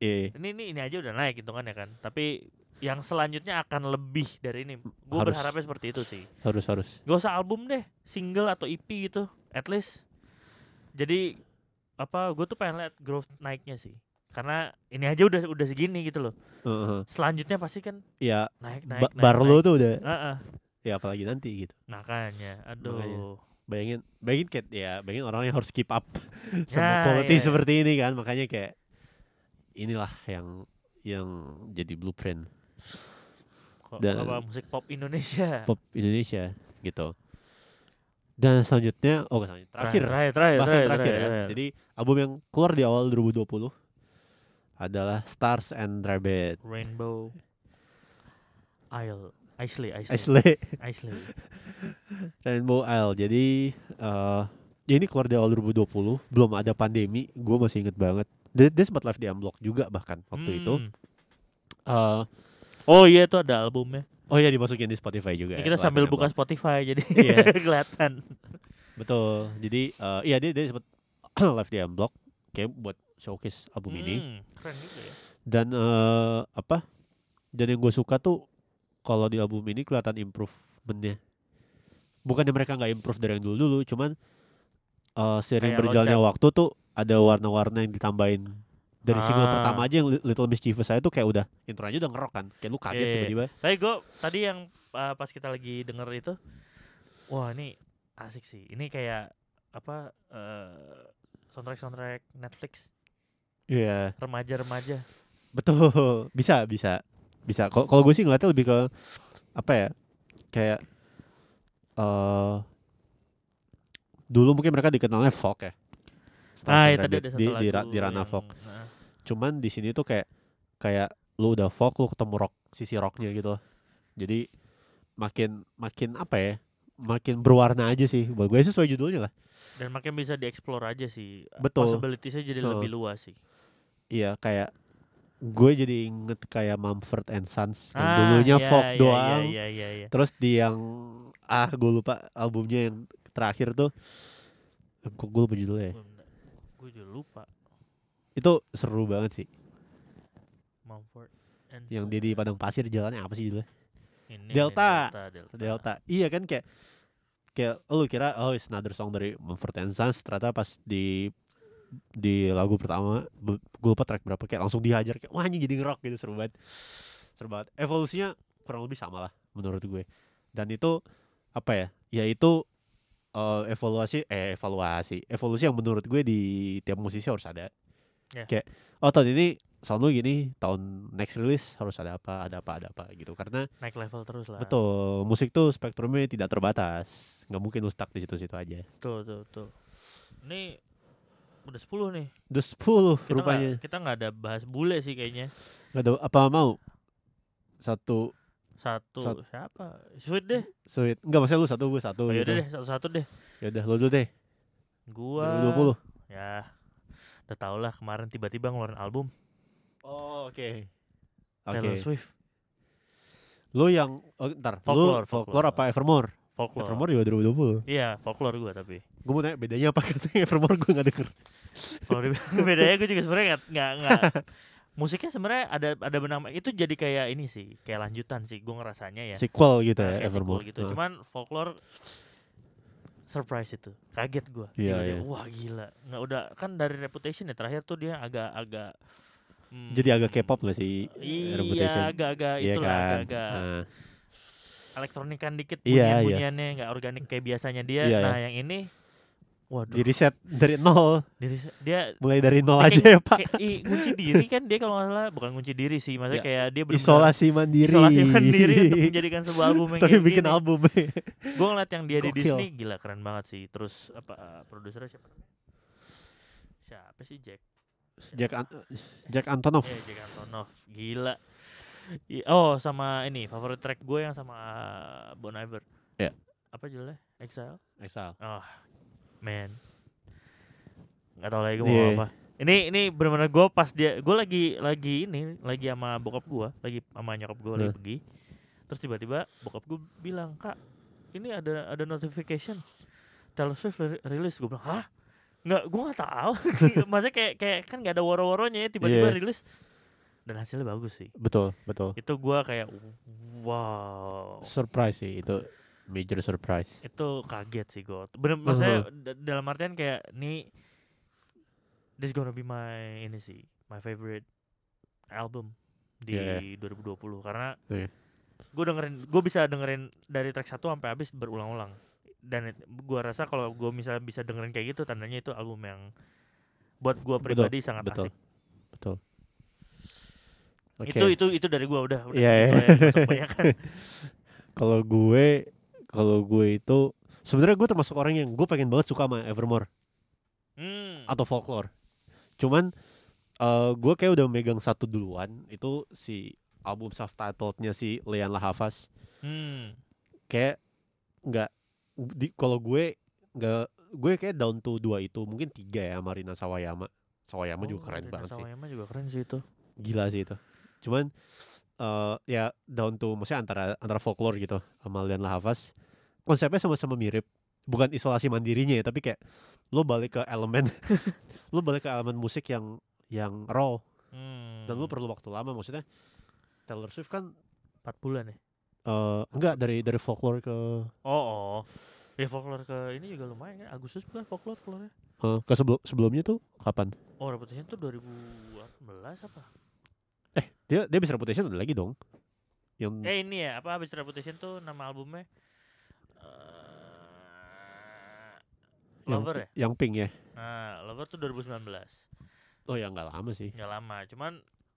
iya. ini ini ini aja udah naik hitungannya kan tapi yang selanjutnya akan lebih dari ini gue Harus. berharapnya seperti itu sih Harus harus. gak usah album deh single atau EP gitu at least jadi apa gue tuh pengen lihat growth naiknya sih karena ini aja udah udah segini gitu loh Heeh. selanjutnya pasti kan Ya, naik ba- naik naik, bar lo naik. tuh udah Heeh. ya apalagi nanti gitu. makanya aduh Bayangin bayangin kayak ya, bayangin orang yang harus keep up sama Ya, quality iya, iya. seperti ini kan. Makanya kayak inilah yang yang jadi blueprint Dan- apa musik pop Indonesia pop Indonesia gitu. Dan selanjutnya, oh selanjutnya terakhir, terakhir terakhir bahkan terakhir, terakhir, ya. terakhir. Jadi album yang keluar di awal 2020 adalah Stars and Rabbit. Rainbow Isle Isley Isley Isley Isley Rainbow Isle. Jadi eh ya ini keluar di awal 2020, belum ada pandemi, gue masih inget banget. Dia, dia sempat live di Unblock juga bahkan waktu itu. Hmm. Eh, oh iya itu ada albumnya oh ya dimasukin di Spotify juga. Ini ya, kita sambil buka Unblock. Spotify jadi Iya. kelihatan Betul. Jadi eh iya dia dia sempat live di Unblock kayak buat showcase album ini. Hmm, keren juga ya Dan eh apa? Dan yang gue suka tuh kalau di album ini kelihatan improvementnya. Bukannya mereka nggak improve dari yang dulu-dulu, cuman eh sering Kayak berjalannya loncat. waktu tuh ada warna-warna yang ditambahin dari single Ah. pertama aja yang Li- Little Mischievous saya tuh kayak udah intronya udah ngerok kan, kayak lu kaget Iya, tiba-tiba. Tapi gue tadi yang uh, pas kita lagi denger itu, wah ini asik sih. Ini kayak apa uh, soundtrack soundtrack Netflix Iya, remaja-remaja. betul. Bisa, bisa, bisa. Kalau kalau gue sih ngeliatnya lebih ke apa ya? Kayak eh dulu mungkin mereka dikenalnya folk ya. Ah, tadi ada di, di, ra- di ranah yang, folk. nah, Cuman di sini tuh kayak kayak lu udah folk lu ketemu rock sisi rocknya gitu. Jadi makin makin apa ya? Makin berwarna aja sih. Buat gue sesuai judulnya lah. dan makin bisa dieksplor aja sih. Betul. Possibilities-nya jadi Heeh. lebih luas sih. Iya kayak gue jadi inget kayak Mumford and Sons yang Ah, dulunya iya, folk iya, doang. Iya, iya, iya. Terus di yang ah gue lupa albumnya yang terakhir tuh kok gue lupa judulnya ya. Gue juga lupa. Itu seru banget sih. Mumford and Yang dia di padang pasir jalannya apa sih judulnya? Ini, Delta. Delta, Delta. Delta. Iya kan kayak kayak lu kira oh it's another song dari Mumford and Sons ternyata pas di di lagu pertama gue lupa track berapa kayak langsung dihajar kayak wah ini jadi ngerok gitu seru banget seru banget evolusinya kurang lebih sama lah menurut gue dan itu apa ya ya itu eh, evaluasi eh evaluasi evolusi yang menurut gue di tiap musisi harus ada Ya. kayak oh tahun ini sound lu gini tahun next release harus ada apa ada apa ada apa gitu karena Naik level terus lah. Betul, musik tuh spektrumnya tidak terbatas. nggak mungkin lu stuck di situ-situ aja. Tuh, tuh, tuh. Ini udah 10 nih. Udah 10 Kita rupanya. nggak kita nggak ada bahas bule sih kayaknya. Nggak ada apa mau? Satu Satu Sat- siapa? Sweet deh. sweet. Enggak maksudnya lu satu gue satu Oh, gitu. yaudah deh, satu-satu deh. Ya udah lu dulu deh. Gua 2020. ya udah tau lah kemarin tiba-tiba ngeluarin album Oh, oke. Oke. Taylor Swift Lu yang oh, ntar, Folklore, lu folklore folklore. apa Evermore? folklore. Evermore juga 2020. Iya, folklore gua tapi. Gue mau nanya bedanya apa katanya Evermore gue gak denger. Kalau bedanya gue juga sebenarnya nggak nggak musiknya sebenarnya ada ada benang itu jadi kayak ini sih kayak lanjutan sih gue ngerasanya ya Sequel gitu ya kayak sequel Evermore. gitu Heeh. cuman folklore surprise itu kaget gue Iya, iya. wah gila nggak udah kan dari reputation ya terakhir tuh dia agak agak jadi agak K-pop gak sih Iya, Reputation? agak-agak Iya itulah kan agak-agak Nah, elektronikan dikit Iya, iya. bunyian-bunyiannya nggak organik kayak biasanya dia. Iya, nah, yang ini waduh, di reset dari nol diri dia mulai dari nol aja kayak- ya pak kayak, i, ngunci diri kan dia kalau nggak salah bukan ngunci diri sih, maksudnya Ya, kayak dia isolasi mandiri isolasi mandiri untuk menjadikan sebuah album yang tapi bikin gini. album Gue ngeliat yang dia di Gokil. Disney gila keren banget sih. Terus apa uh, produsernya siapa? Siapa sih Jack? Jack An Jack Antonoff Eh Jack Antonoff gila. Oh sama ini favorit track gue yang sama uh, Bon Iver. Ya. Apa judulnya? Exile. Exile Oh man. Nggak tahu lagi mau Iya. apa. Ini ini benar-benar gue pas dia gue lagi lagi ini lagi sama bokap gue lagi sama nyokap gue lagi Huh. pergi. Terus tiba-tiba bokap gue bilang kak ini ada ada notification Taylor Swift ri- rilis gue bilang hah nggak gue nggak tahu maksudnya kayak kayak kan nggak ada woro-woronya ya tiba-tiba Iya. rilis dan hasilnya bagus sih betul betul itu gue kayak wow surprise sih itu major surprise itu kaget sih gue bener maksudnya Uh-huh. da- dalam artian kayak nih this gonna be my ini sih my favorite album di Iya, 2020 karena Iya. gue dengerin gue bisa dengerin dari track satu sampai habis berulang-ulang dan gue rasa kalau gue misalnya bisa dengerin kayak gitu tandanya itu album yang buat gue Betul, pribadi sangat betul. asik betul Oke. itu itu itu dari gue udah udah Iya, segitu iya. ya, kebanyakan. kalau gue kalau gue itu sebenarnya gue termasuk orang yang gue pengen banget suka sama Evermore. Hmm. atau folklore. Cuman eh gue kayak udah megang satu duluan itu si album self titlednya si Leon Lahafas hmm. kayak nggak di kalau gue nggak gue kayak down to dua itu mungkin tiga ya Marina Sawayama. Sawayama Oh, juga keren Rina banget sih. Sawayama juga keren sih itu. Gila sih itu. Cuman eh ya down to maksudnya antara antara folklore gitu sama Leon Lahafas konsepnya sama-sama mirip bukan isolasi mandirinya ya tapi kayak lo balik ke elemen lo balik ke elemen musik yang yang raw hmm. dan lo perlu waktu lama maksudnya Taylor Swift kan 4 bulan ya eh enggak dari dari folklore ke Oh, oh. Ya folklore ke ini juga lumayan kan. Agustus bukan folklore folklore eh, ke sebelum sebelumnya tuh kapan Oh, Reputation tuh 2018 apa? Eh dia dia bisa reputation ada lagi dong yang Eh ini ya, apa habis Reputation tuh nama albumnya yang, Lover ya? yang pink ya Nah, Lover tuh 2019. oh ya nggak lama sih Nggak lama, cuman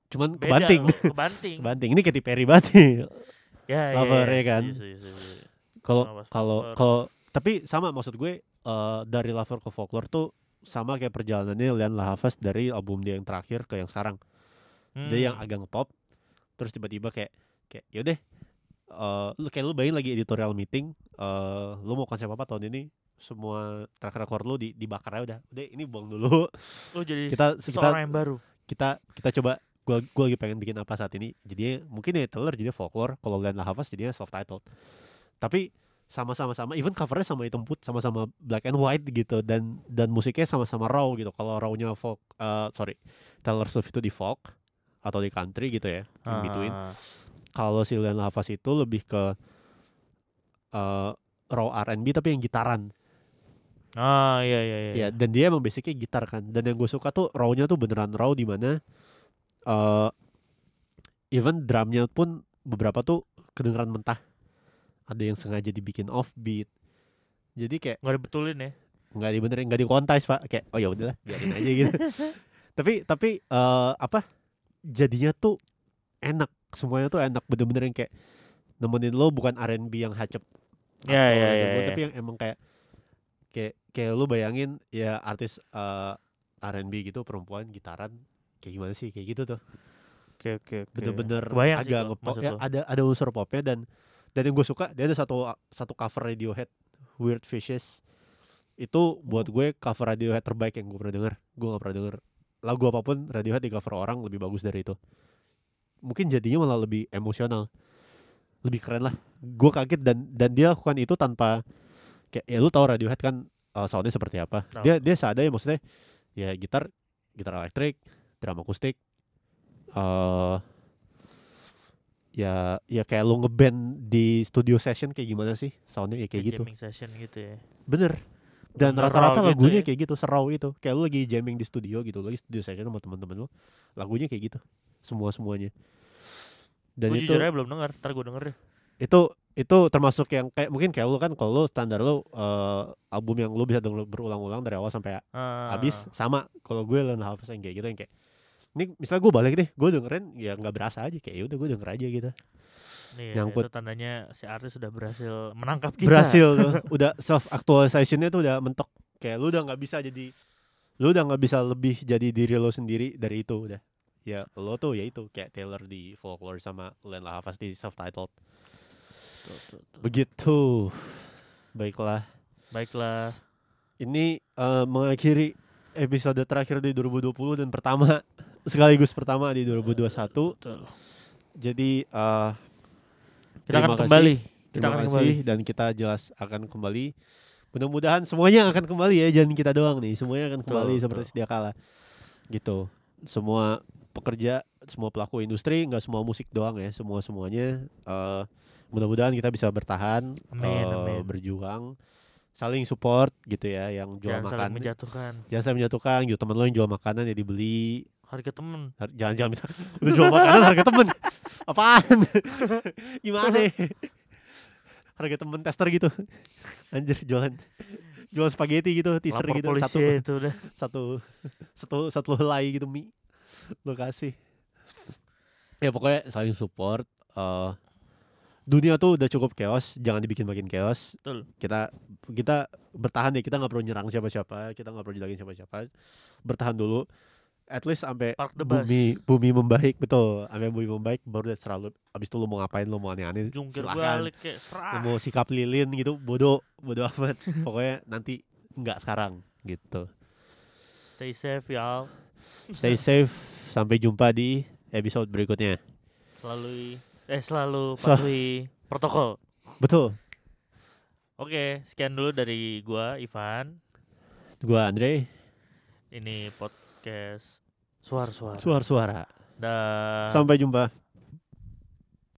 cuman beda kebanting kebanting. kebanting ini Katy Perry banget nih ya, Lover, ya kan? setuju, setuju, setuju. kalau kalau kalau tapi sama maksud gue eh, dari Lover ke Folklore tuh sama kayak perjalanannya Leon Lahafas dari album dia yang terakhir ke yang sekarang dia yang Hmm. agak pop terus tiba-tiba kayak kayak yaudah eh lu kayak lu bayangin lagi editorial meeting eh lu mau konsep apa tahun ini semua track record lu di dibakar aja udah udah ini buang dulu Lu jadi kita kita yang baru. kita kita coba gua gua lagi pengen bikin apa saat ini jadinya mungkin ya Taylor jadi folklore kalau Leon Lahafas jadinya self titled tapi sama-sama sama even covernya sama hitam put sama-sama black and white gitu dan dan musiknya sama-sama raw gitu kalau rawnya folk eh, sorry Taylor Swift itu di folk atau di country gitu ya in between. Ah. kalau si Leon Lahafas itu lebih ke eh, raw R&B tapi yang gitaran. Ah, iya iya iya. ya dan dia emang basicnya gitar kan. Dan yang gue suka tuh rawnya tuh beneran raw di mana eh even drumnya pun beberapa tuh kedengeran mentah. Ada yang sengaja dibikin offbeat. Jadi kayak Nggak dibetulin ya. nggak dibenerin nggak dikontais pak. Kayak oh ya udahlah biarin aja gitu. Tapi tapi eh apa jadinya tuh enak. Semuanya tuh enak bener-bener yang kayak nemenin lo bukan R&B yang hacep Ya, ya, ya, ya. tapi yang emang kayak kayak kayak lu bayangin ya artis eh, R&B gitu perempuan gitaran kayak gimana sih? Kayak gitu tuh. Oke oke bener-bener Kebayang sih agak ngepop ya lo. ada ada unsur popnya dan dan yang gue suka dia ada satu satu cover Radiohead Weird Fishes. Itu buat gue cover Radiohead terbaik yang gue pernah denger. Gue gak pernah denger lagu apa pun Radiohead di cover orang lebih bagus dari itu. Mungkin jadinya malah lebih emosional. Lebih keren lah. Gue kaget dan dan dia lakukan itu tanpa kayak ya lu tahu Radiohead kan uh, soundnya seperti apa. Tahu. dia dia seadanya maksudnya ya gitar gitar elektrik drum akustik eh ya ya kayak lu ngeband di studio session kayak gimana sih soundnya ya kayak gitu. session gitu ya. bener dan rata-rata gitu lagunya ya. kayak gitu serau gitu kayak lu lagi jamming di studio gitu lagi studio session sama teman-teman lu lagunya kayak gitu. Semua semuanya dan gue itu jujur aja belum denger ntar gue denger deh. Itu itu termasuk yang kayak mungkin kayak lu kan kalau lu standar lu eh, album yang lu bisa denger berulang-ulang dari awal sampai Ah. habis sama. Kalau gue Lone Half yang kayak gitu yang kayak ini misalnya gue balik deh gue dengerin ya nggak berasa aja kayak ya udah gue denger aja gitu nih nyangkut. itu tandanya si artis sudah berhasil menangkap kita. Berhasil tuh. Udah self actualizationnya tuh udah mentok. Kayak lu udah nggak bisa jadi lu udah nggak bisa lebih jadi diri lo sendiri dari itu udah. Ya lo tuh ya itu kayak Taylor di Folklore sama Len Lahafas di self titled begitu. Baiklah. Baiklah. Ini eh, mengakhiri episode terakhir di 2020 dan pertama sekaligus pertama di 2021 Betul. jadi eh kita akan Terima kasih. kembali kita terima akan kasih. kembali. Dan kita jelas akan kembali. Mudah-mudahan semuanya akan kembali ya jangan kita doang nih. Semuanya akan kembali betul. seperti sedia kala. Gitu. Semua pekerja semua pelaku industri nggak semua musik doang ya. Semua semuanya eh mudah-mudahan kita bisa bertahan Amin, eh, amin. berjuang saling support gitu ya yang jual jangan saling makan menjatuhkan. Jangan sampai menjatuhkan. Gitu. Teman lo yang jual makanan ya dibeli harga temen. Har- jangan jangan bisa udah jual makanan harga temen. Apaan? Gimana? Harga temen tester gitu. Anjir jualan. Jual spaghetti gitu teaser lapor gitu satu. itu udah. Satu satu satu helai gitu mie. Lo kasih. Ya pokoknya saling support eh dunia tuh udah cukup chaos jangan dibikin makin chaos. Betul. kita kita bertahan ya kita nggak perlu nyerang siapa-siapa kita nggak perlu jagain siapa-siapa. Bertahan dulu at least sampai bumi bumi membaik betul. Sampai bumi membaik baru deh selalu abis itu lu mau ngapain lu mau aneh-aneh kayak lu mau sikap lilin gitu bodoh bodoh amat. Pokoknya nanti nggak sekarang gitu. Stay safe y'all. Stay safe sampai jumpa di episode berikutnya. Selalu eh selalu Sel- patuhi protokol. Betul. Oke sekian dulu dari gua Ivan. Gua Andre. Ini podcast. Suara-suara suara-suara dan sampai jumpa